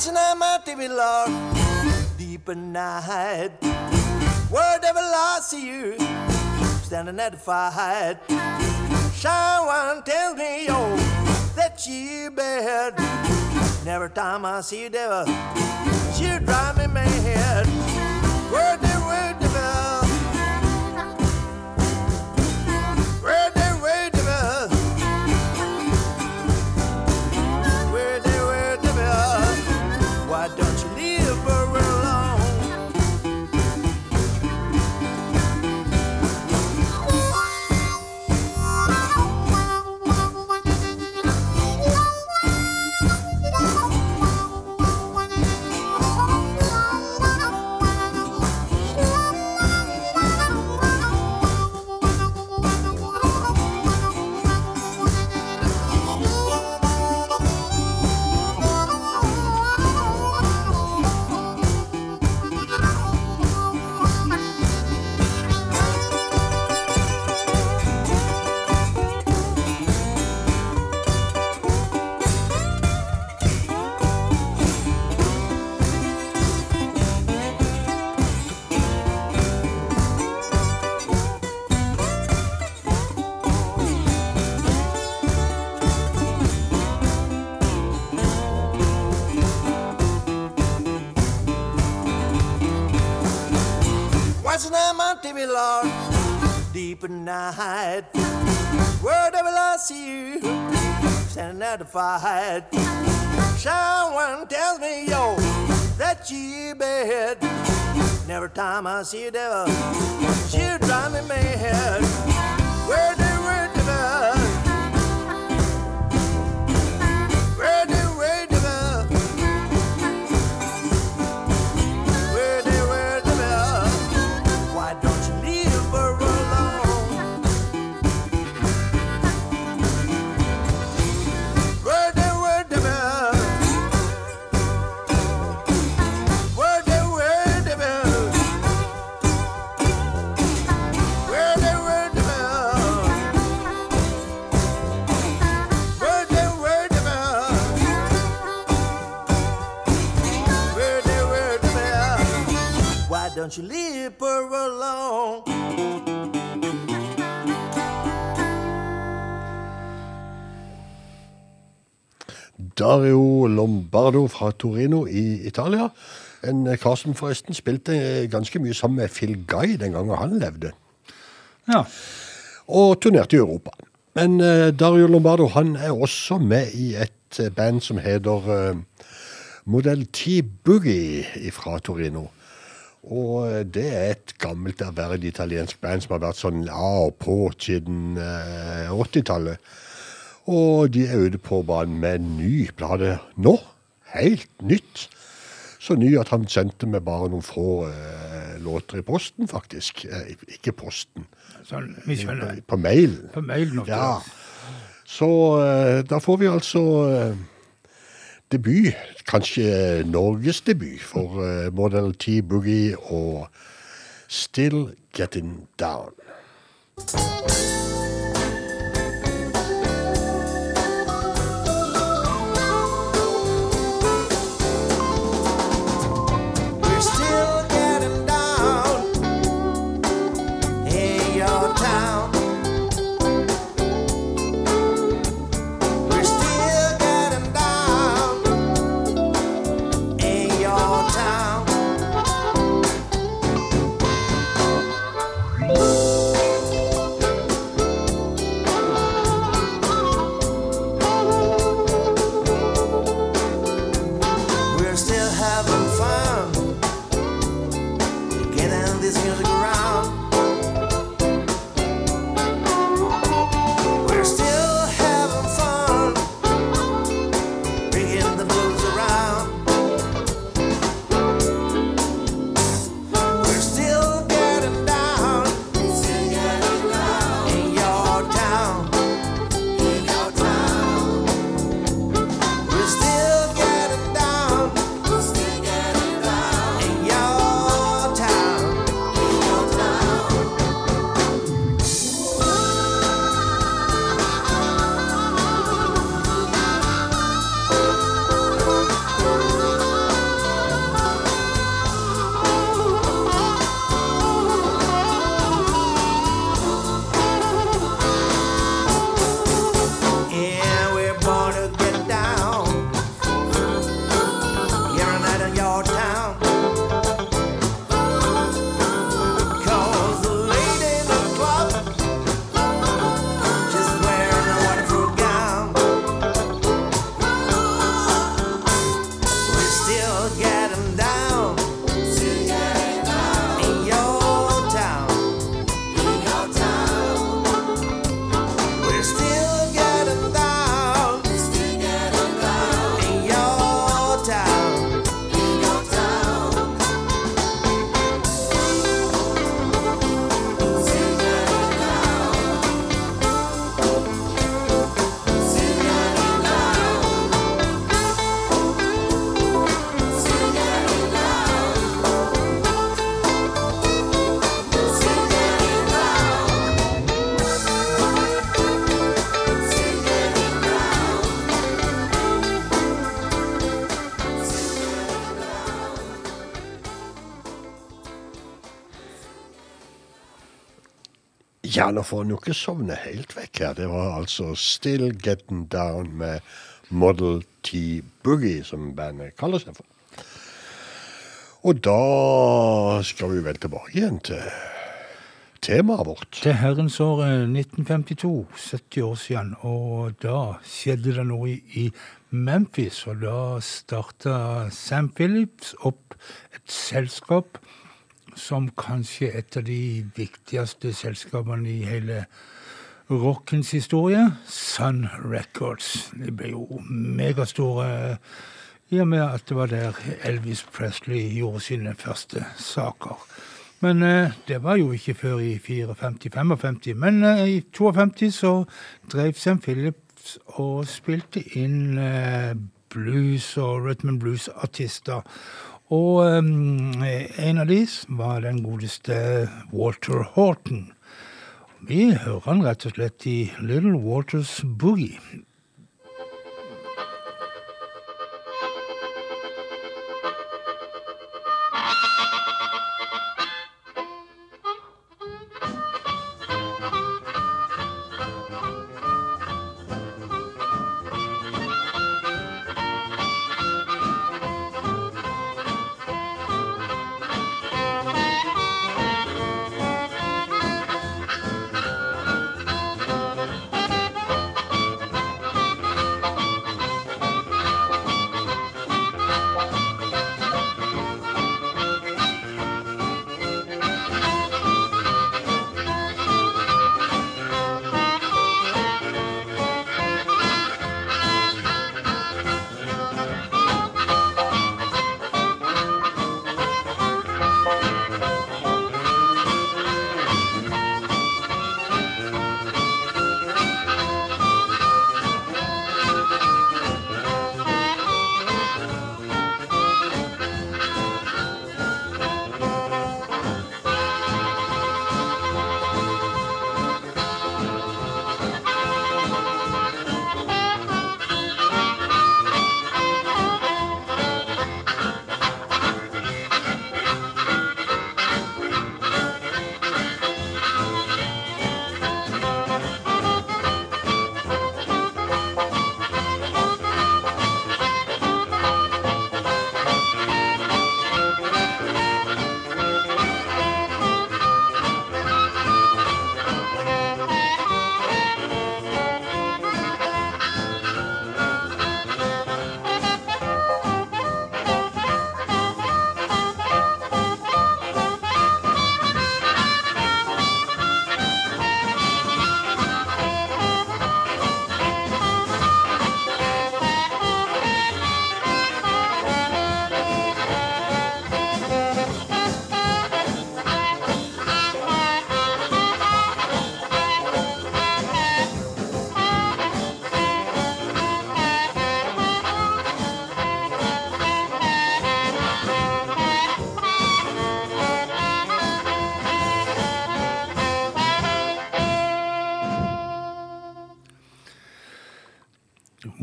Watching on my TV, Lord, deep at night. Wherever I see you, standing at the fight. Someone tells me, oh, that you bad. And every time I see you, devil, you drive me mad. Word TV, Lord, deep at night. Wherever I see you, standing at the fight. Someone tells me, yo, that you bad. And every time I see you, devil, you drive me mad. Lombardo fra Torino i Italia. En eh, kar som forresten spilte eh, ganske mye sammen med Phil Guy den gangen han levde. Ja. Og turnerte i Europa. Men eh, Dario Lombardo han er også med i et eh, band som heter Modell Model T Boogie fra Torino. Og eh, det er et gammelt, ærverdig italiensk band som har vært sånn av og på siden eh, 80-tallet. Og de er ute på banen med en ny plate nå. Helt nytt. Så ny at han sendte meg bare noen få eh, låter i posten, faktisk. Eh, ikke posten. Sånn, vi skjønner. På mailen. På mailen Ja. Så eh, da får vi altså eh, debut, kanskje Norges debut, for eh, Model T Boogie og Still Getting Down. We're Ja, nå får han jo ikke sovne helt vekk her. Det var altså Still Getting Down med Model T Boogie, som bandet kaller seg for. Og da skal vi vel tilbake igjen til temaet vårt. Til herrens år eh, 1952, 70 år siden, og da skjedde det noe i Memphis, og da starta Sam Phillips opp et selskap som kanskje et av de viktigste selskapene i hele rockens historie, Sun Records. De ble jo megastore i og med at det var der Elvis Presley gjorde sine første saker. Men eh, det var jo ikke før i 54-55. Men eh, i 52 så drev Sam Phillips og spilte inn eh, blues og rhythm blues-artister. Og um, en av de var den godeste Walter Horton. Vi hører han rett og slett i Little Walters Boogie.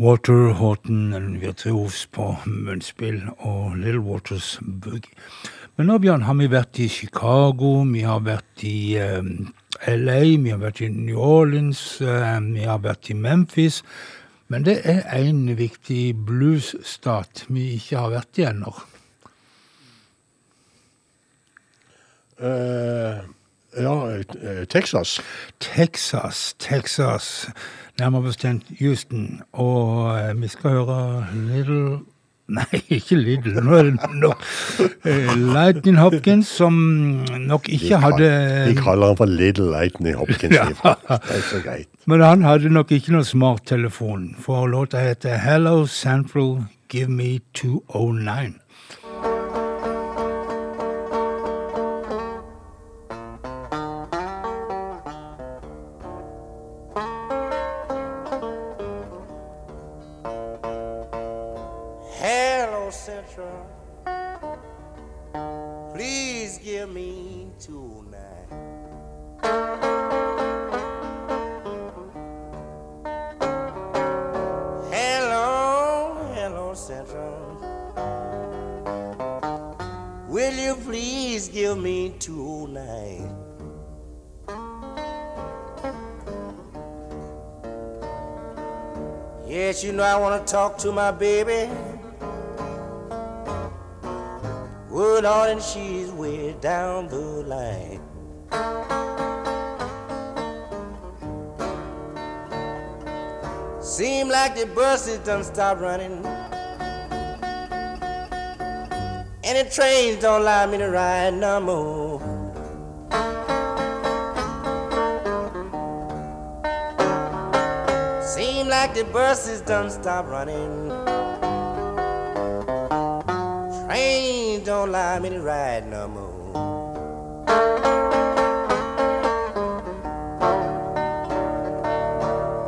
Walter Horton, virtuos på munnspill, og Little Waters Boogie. Men nå, Bjørn, har vi vært i Chicago, vi har vært i eh, LA, vi har vært i New Orleans, eh, vi har vært i Memphis. Men det er en viktig bluesstat vi ikke har vært i ennå. Uh, ja, eh, Texas. Texas, Texas. Nærmere bestemt Houston. Og eh, vi skal høre Little Nei, ikke Little. Nå er det nok eh, Lightning Hopkins, som nok ikke hadde Vi kaller han for Little Lightning Hopkins. Ja. Det er så greit. Men han hadde nok ikke noe smarttelefon, for låta heter Hello Central, Give Me 209. Talk to my baby. Wood on and she's way down the line. Seem like the buses done stop running. And the trains don't allow me to ride no more. Like the buses done stop running. Trains don't allow me to ride no more.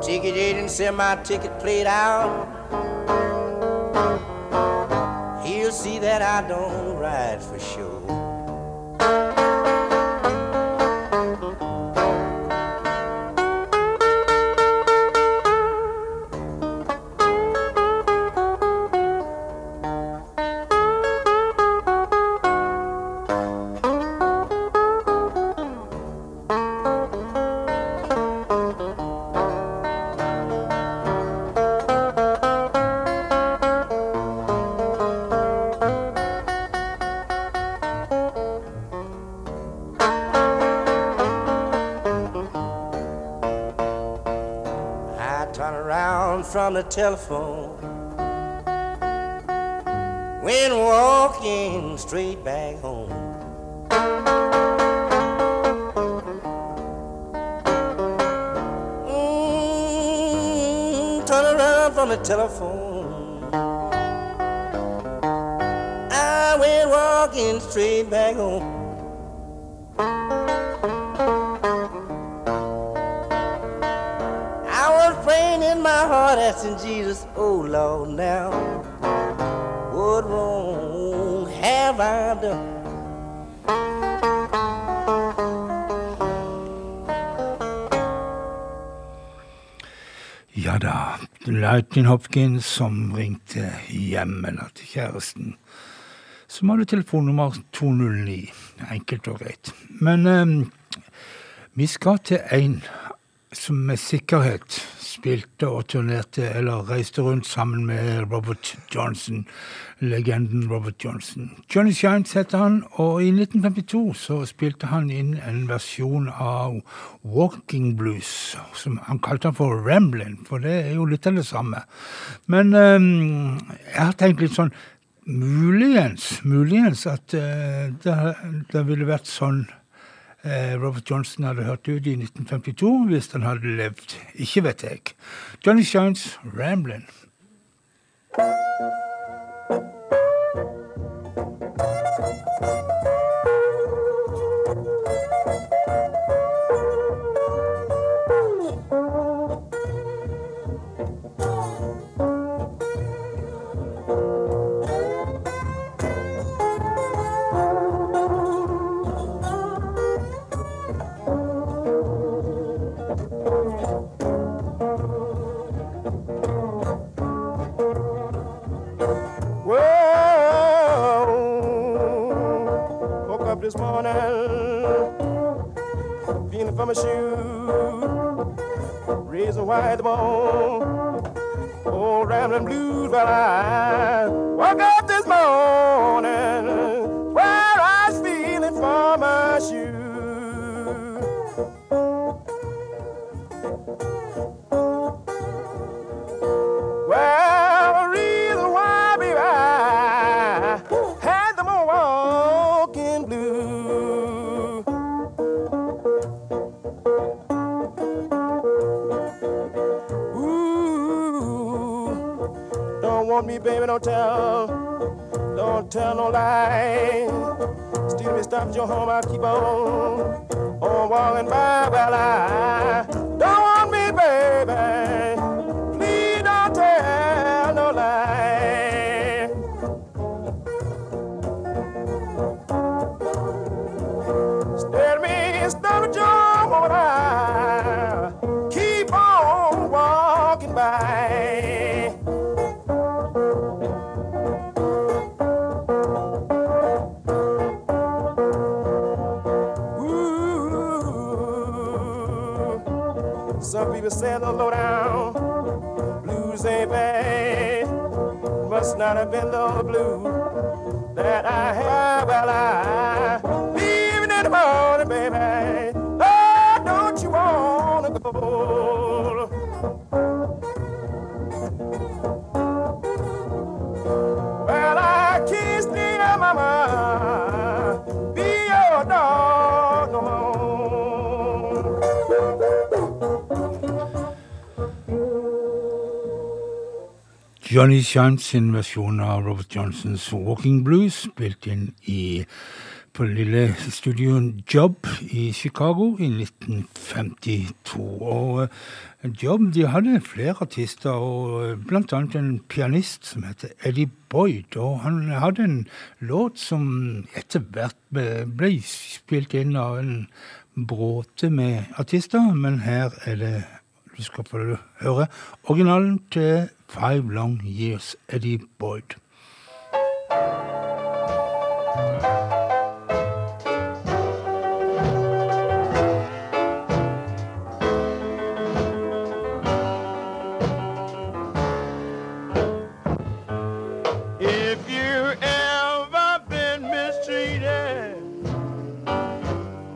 Ticket agent said my ticket played out. He'll see that I don't ride for sure. From the telephone when walking straight back home. Mm, turn around from the telephone. I went walking straight back home. Heart, asking Jesus, oh Lord, now, what wrong have I done? Ja da, Lightning Hopkins som ringte hjem, eller til kjæresten. Som hadde telefonnummer 209. Enkelt og greit. Men eh, vi skal til en som med sikkerhet spilte og turnerte, eller reiste rundt sammen med Robert Johnson, legenden Robert Johnson. Johnny Shines heter han, og i 1952 så spilte han inn en versjon av Walking Blues, som han kalte han for Ramblin', for det er jo litt av det samme. Men um, jeg har tenkt litt sånn Muligens, muligens at uh, det, det ville vært sånn Robert Johnson hadde hørt ut i 1952 hvis han hadde levd. Ikke vet jeg. Johnny Shines, Ramblin'. a shoe. Raise a white bone. Old rambling blues, well I don't tell, don't tell no lie. Still, me stop at your home, I'll keep on, on walking by. Well, I She was low down, bluesy babe. Must not have been the blue that I had. Well, I Johnny Shines sin versjon av Robert Johnsons Walking Blues, spilt inn i, på lille studioen Job i Chicago i 1952. Og eh, Job de hadde flere artister, og eh, blant annet en pianist som heter Eddie Boyd. Og han hadde en låt som etter hvert ble spilt inn av en bråte med artister, men her er det du skal få høre originalen til Five Long Years, Eddie Boyd. If you ever been mistreated,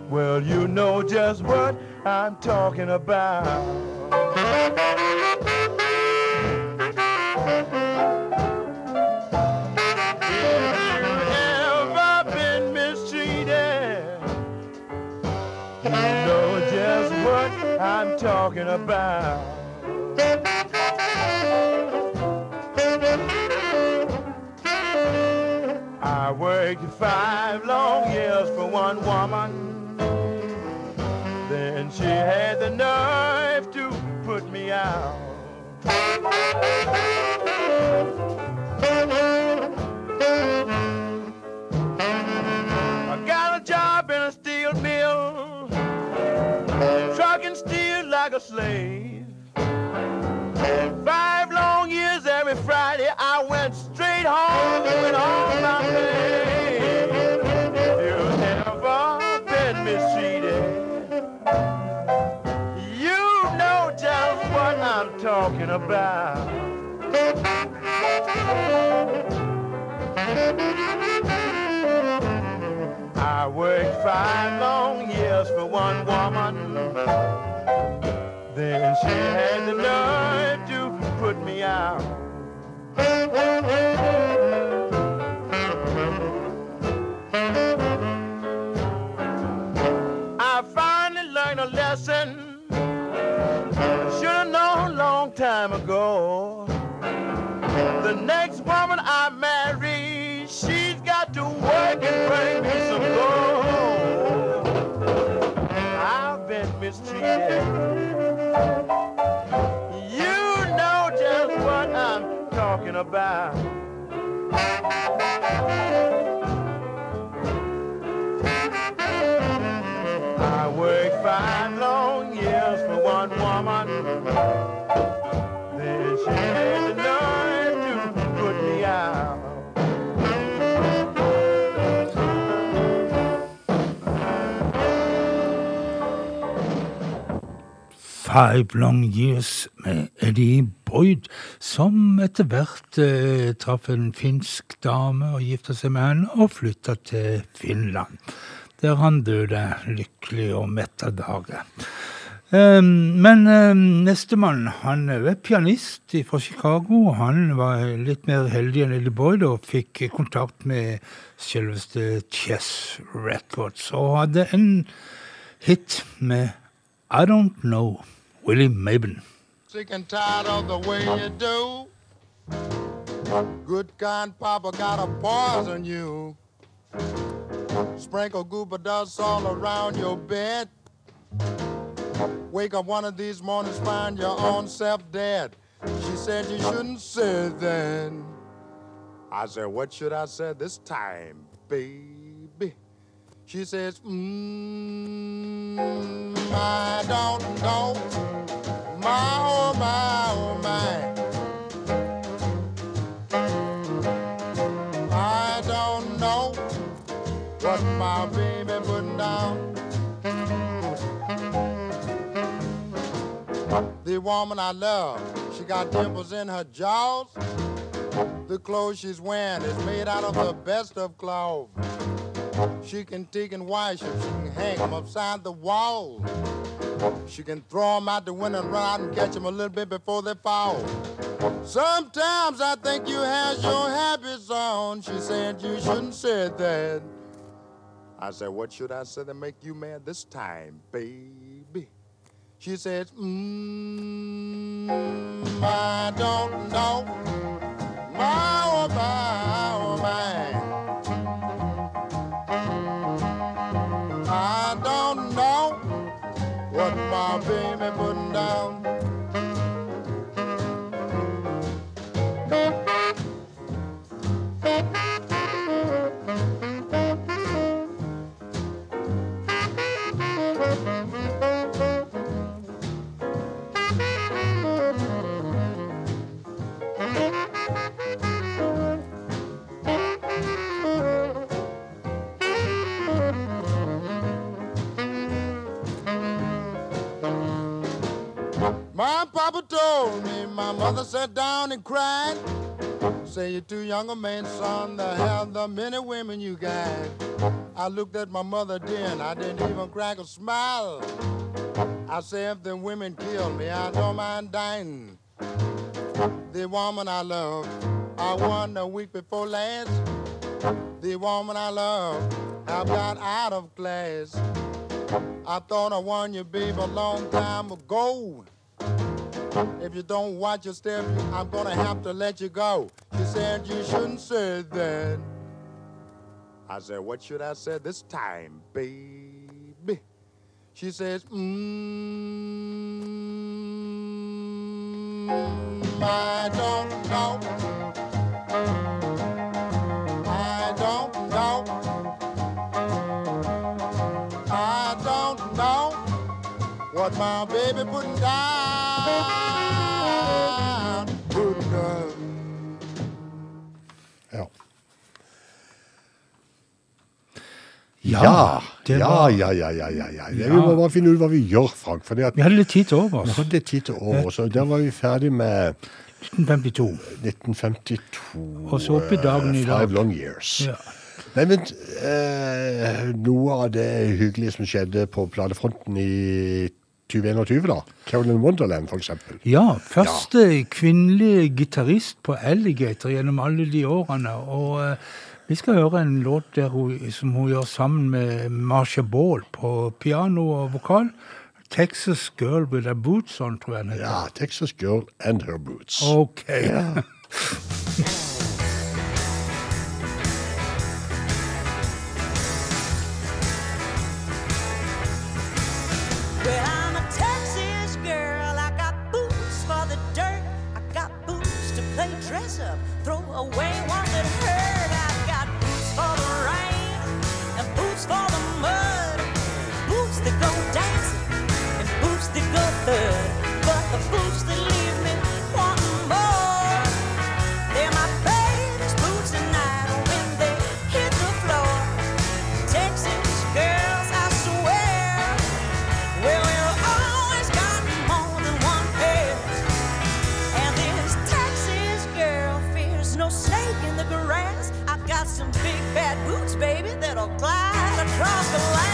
well, you know just what I'm talking about. I'm talking about. I worked five long years for one woman. Then she had the nerve out. I got a job in a steel mill, trucking steel like a slave. Five long years every Friday, I went straight home went on my way. Talking about. I worked five long years for one woman. Then she had the nerve to put me out. Time ago. The next woman I marry, she's got to work and bring me some gold. I've been mistreated. You know just what I'm talking about. I worked five long years for one woman. Five Long Years med Eddie Boyd, som etter hvert eh, traff en finsk dame og gifta seg med henne, og flytta til Finland, der han døde lykkelig og mett av dagen. Eh, men eh, nestemann, han er pianist fra Chicago. Han var litt mer heldig enn Little Boyd og fikk kontakt med selveste Chess Records, og hadde en hit med I Don't Know, Willie Maben. Sick. Good kind papa gotta poison you. Sprinkle goober dust all around your bed. Wake up one of these mornings, find your own self dead. She said you shouldn't say that. I said, what should I say this time, baby? She says, mmm, I don't know. My, oh, my, oh, my. I don't know what my baby The woman I love, she got dimples in her jaws. The clothes she's wearing is made out of the best of clothes. She can take and wash them, she can hang them upside the wall. She can throw them out the window and run out and catch them a little bit before they fall. Sometimes I think you has your habits on. She said you shouldn't say that. I said, what should I say to make you mad this time, baby? She says, mmm, I don't know. My, oh, my, oh, my. I don't know what my baby putting down. Told me, my mother sat down and cried. Say you're too young a man, son, to have the many women you got. I looked at my mother then, I didn't even crack a smile. I say if the women kill me, I don't mind dying. The woman I love, I won a week before last. The woman I love, I've got out of class. I thought I won you, babe, a long time ago. If you don't watch your step, I'm gonna have to let you go. She said you shouldn't say that. I said, what should I say this time, baby? She says, mmm, I don't know. I don't know. I don't know what my baby putting down. Ja. Ja, var, ja, ja, ja, ja, ja. Vi må bare finne ut hva vi gjør, Frank. For Vi hadde litt tid til over. vi hadde tid til over, så der var vi ferdig med 1952. 1952. Og så opp i dagen i eh, dag. Five long years. Ja. Nei, men eh, noe av det hyggelige som skjedde på platefronten i 2021, da. Carolyn Wonderland, eksempel. Ja, første kvinnelige gitarist på Alligator gjennom alle de årene. Og uh, vi skal høre en låt der hun, som hun gjør sammen med Marsha Ball på piano og vokal. 'Texas Girl With A Boots On', tror jeg den heter. Ja, Texas Girl and Her Boots. Ok. Well, dress up, throw away ones that hurt. I've got boots for the rain and boots for the mud. Boots that go dancing and boots that go thud. But the boots that I'll glide across the land.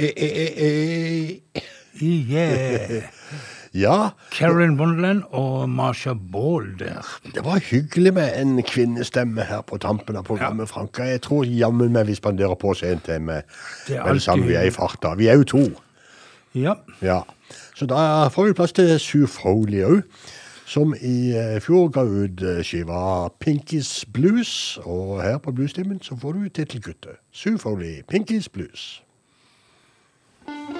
Eh, eh, eh, yeah. ja. Karen Wonderland og Marsha Ball der. Det var hyggelig med en kvinnestemme her på tampen av programmet, ja. Franka. Jeg tror jammen meg vi spanderer på oss en til med det samme vi er i farta. Vi er jo to. Ja. ja. Så da får vi plass til Sue Foley òg som i fjor ga ut skiva Pinkies Blues. Og her på Bluestimen så får du tittelkuttet. Sue Foley, Pinkies Blues. Thank you.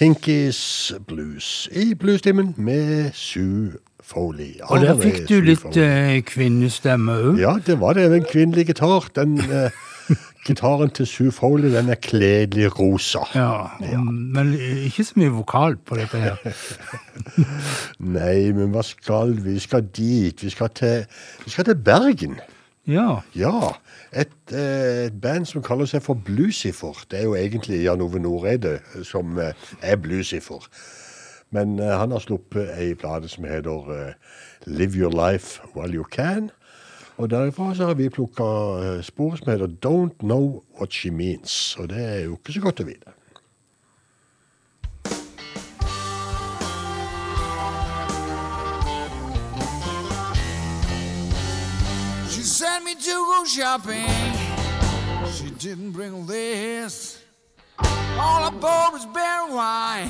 Kinkies Blues i bluestimen med Sue Foley. Og der fikk du litt eh, kvinnestemme òg. Ja, det var det. En kvinnelig gitar. Den eh, gitaren til Sue Foley, den er kledelig rosa. Ja, men ikke så mye vokal på dette her. Nei, men hva skal vi? Vi skal dit. Vi skal til, vi skal til Bergen. Ja. Ja. Et, eh, et band som kaller seg for Blucifer. Det er jo egentlig Jan Ove Noreide som eh, er Blucifer. Men eh, han har sluppet ei plate som heter eh, Live Your Life While You Can. Og derifra så har vi plukka spor som heter Don't Know What She Means. Og det er jo ikke så godt å vite. To go shopping. She didn't bring a list. All I bought was beer and wine.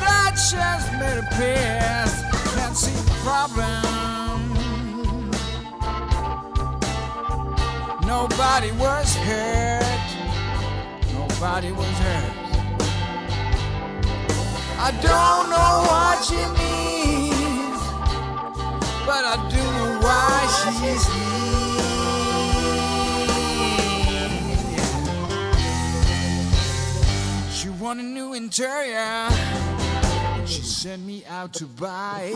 That just made her pissed. Can't see the problem. Nobody was hurt. Nobody was hurt. I don't know what she means, but I do know why she's here. Want a new interior. She sent me out to buy.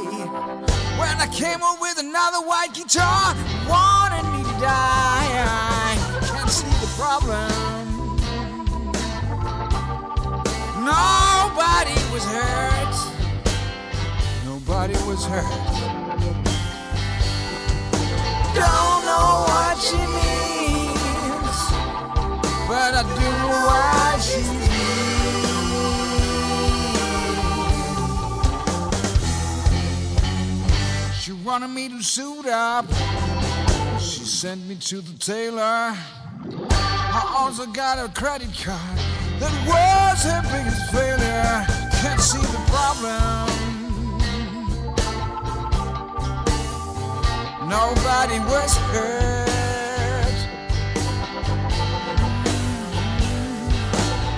When I came up with another white guitar, wanted me to die. I can't see the problem. Nobody was hurt. Nobody was hurt. Don't know what she means, but I do know why. She wanted me to suit up. She sent me to the tailor. I also got a credit card that was her biggest failure. Can't see the problem. Nobody was hurt.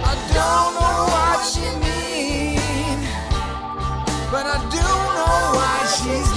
I don't know what she mean, but I do know why she's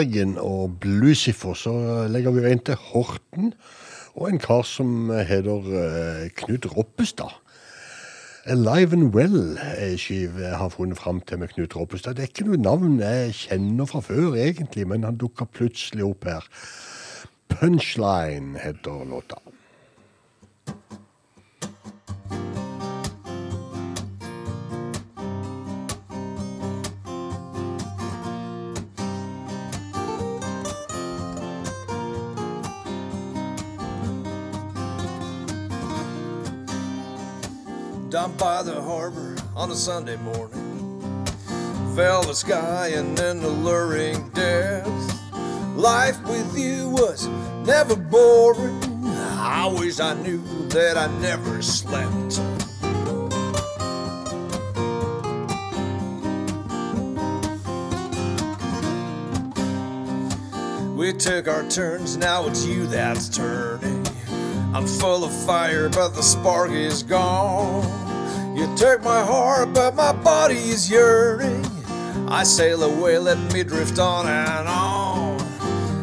Bergen og Blucifer så legger vi veien til Horten og en kar som heter eh, Knut Roppestad. Alive and Well-skive jeg har funnet fram til med Knut Roppestad. Det er ikke noe navn jeg kjenner fra før, egentlig, men han dukka plutselig opp her. Punchline heter låta. Down by the harbor on a Sunday morning. Fell the sky and an alluring death. Life with you was never boring. Always I knew that I never slept. We took our turns, now it's you that's turning. I'm full of fire, but the spark is gone. You took my heart, but my body is yearning. I sail away, let me drift on and on.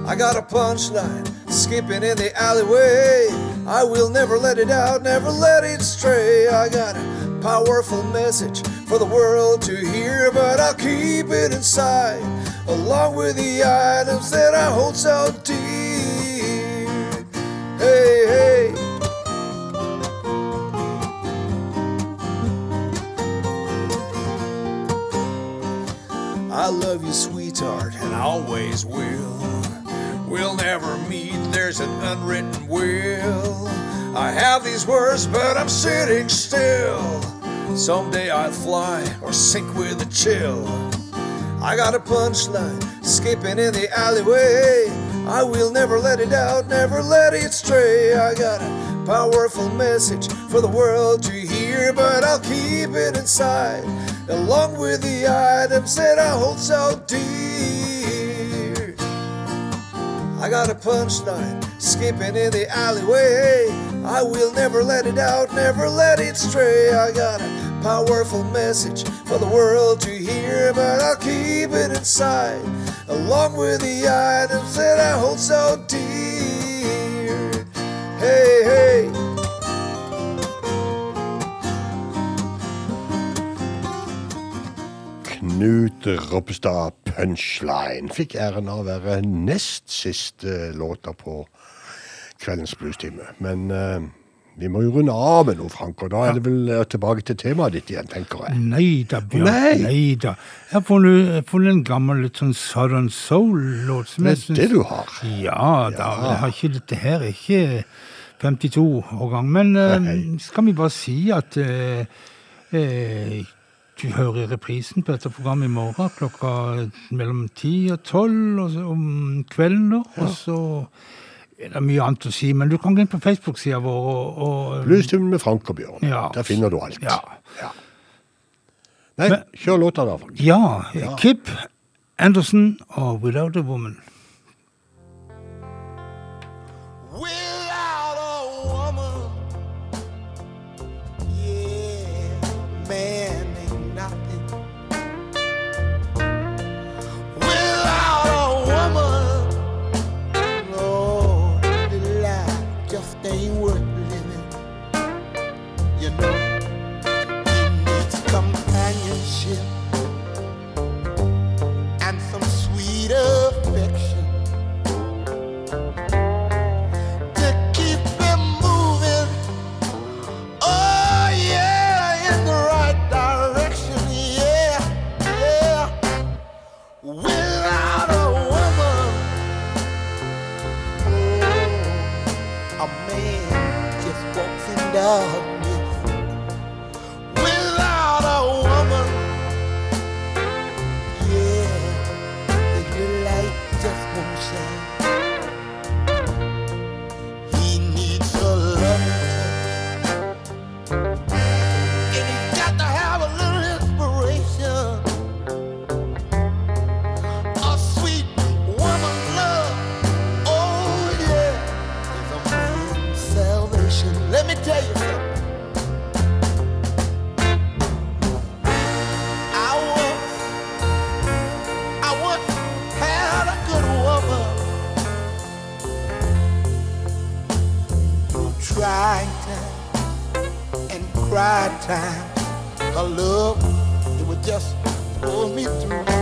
I got a punchline skipping in the alleyway. I will never let it out, never let it stray. I got a powerful message for the world to hear, but I'll keep it inside, along with the items that I hold so dear. Hey, hey. I love you, sweetheart, and I always will. We'll never meet, there's an unwritten will. I have these words, but I'm sitting still. Someday I'll fly or sink with a chill. I got a punchline skipping in the alleyway. I will never let it out, never let it stray. I got a powerful message for the world to hear, but I'll keep it inside, along with the items that I hold so dear. I got a punchline skipping in the alleyway. I will never let it out, never let it stray. I got a powerful message for the world to hear, but I'll keep it inside, along with the items that I hold so dear. Hey, hey. Knut Ropstad Punchline fikk æren av å være nest siste låta på kveldens bluestime. Men eh, vi må jo runde av med noe, Frank, og da er det vel eh, tilbake til temaet ditt igjen, tenker jeg. Nei da, Bjørn. Nei. Nei da. Jeg har funnet, en gammel litt sånn Southern Soul-låt. Det er synes... det du har. Ja da. Jeg har ikke dette her er ikke 52 år gang. Men uh, skal vi bare si at uh, uh, du hører reprisen på dette programmet i morgen klokka mellom 10 og 12 og så, om kvelden. da, Og så er det mye annet å si, men du kan gå inn på Facebook-sida vår og, og Bluestimen med Frank og Bjørn. Ja. Der finner du alt. Ja. Nei, Men- kjør låta da, Frank. Ja, Ja. Kip Anderson og 'Without a Woman'. Cry time. Her love, it would just pull me through.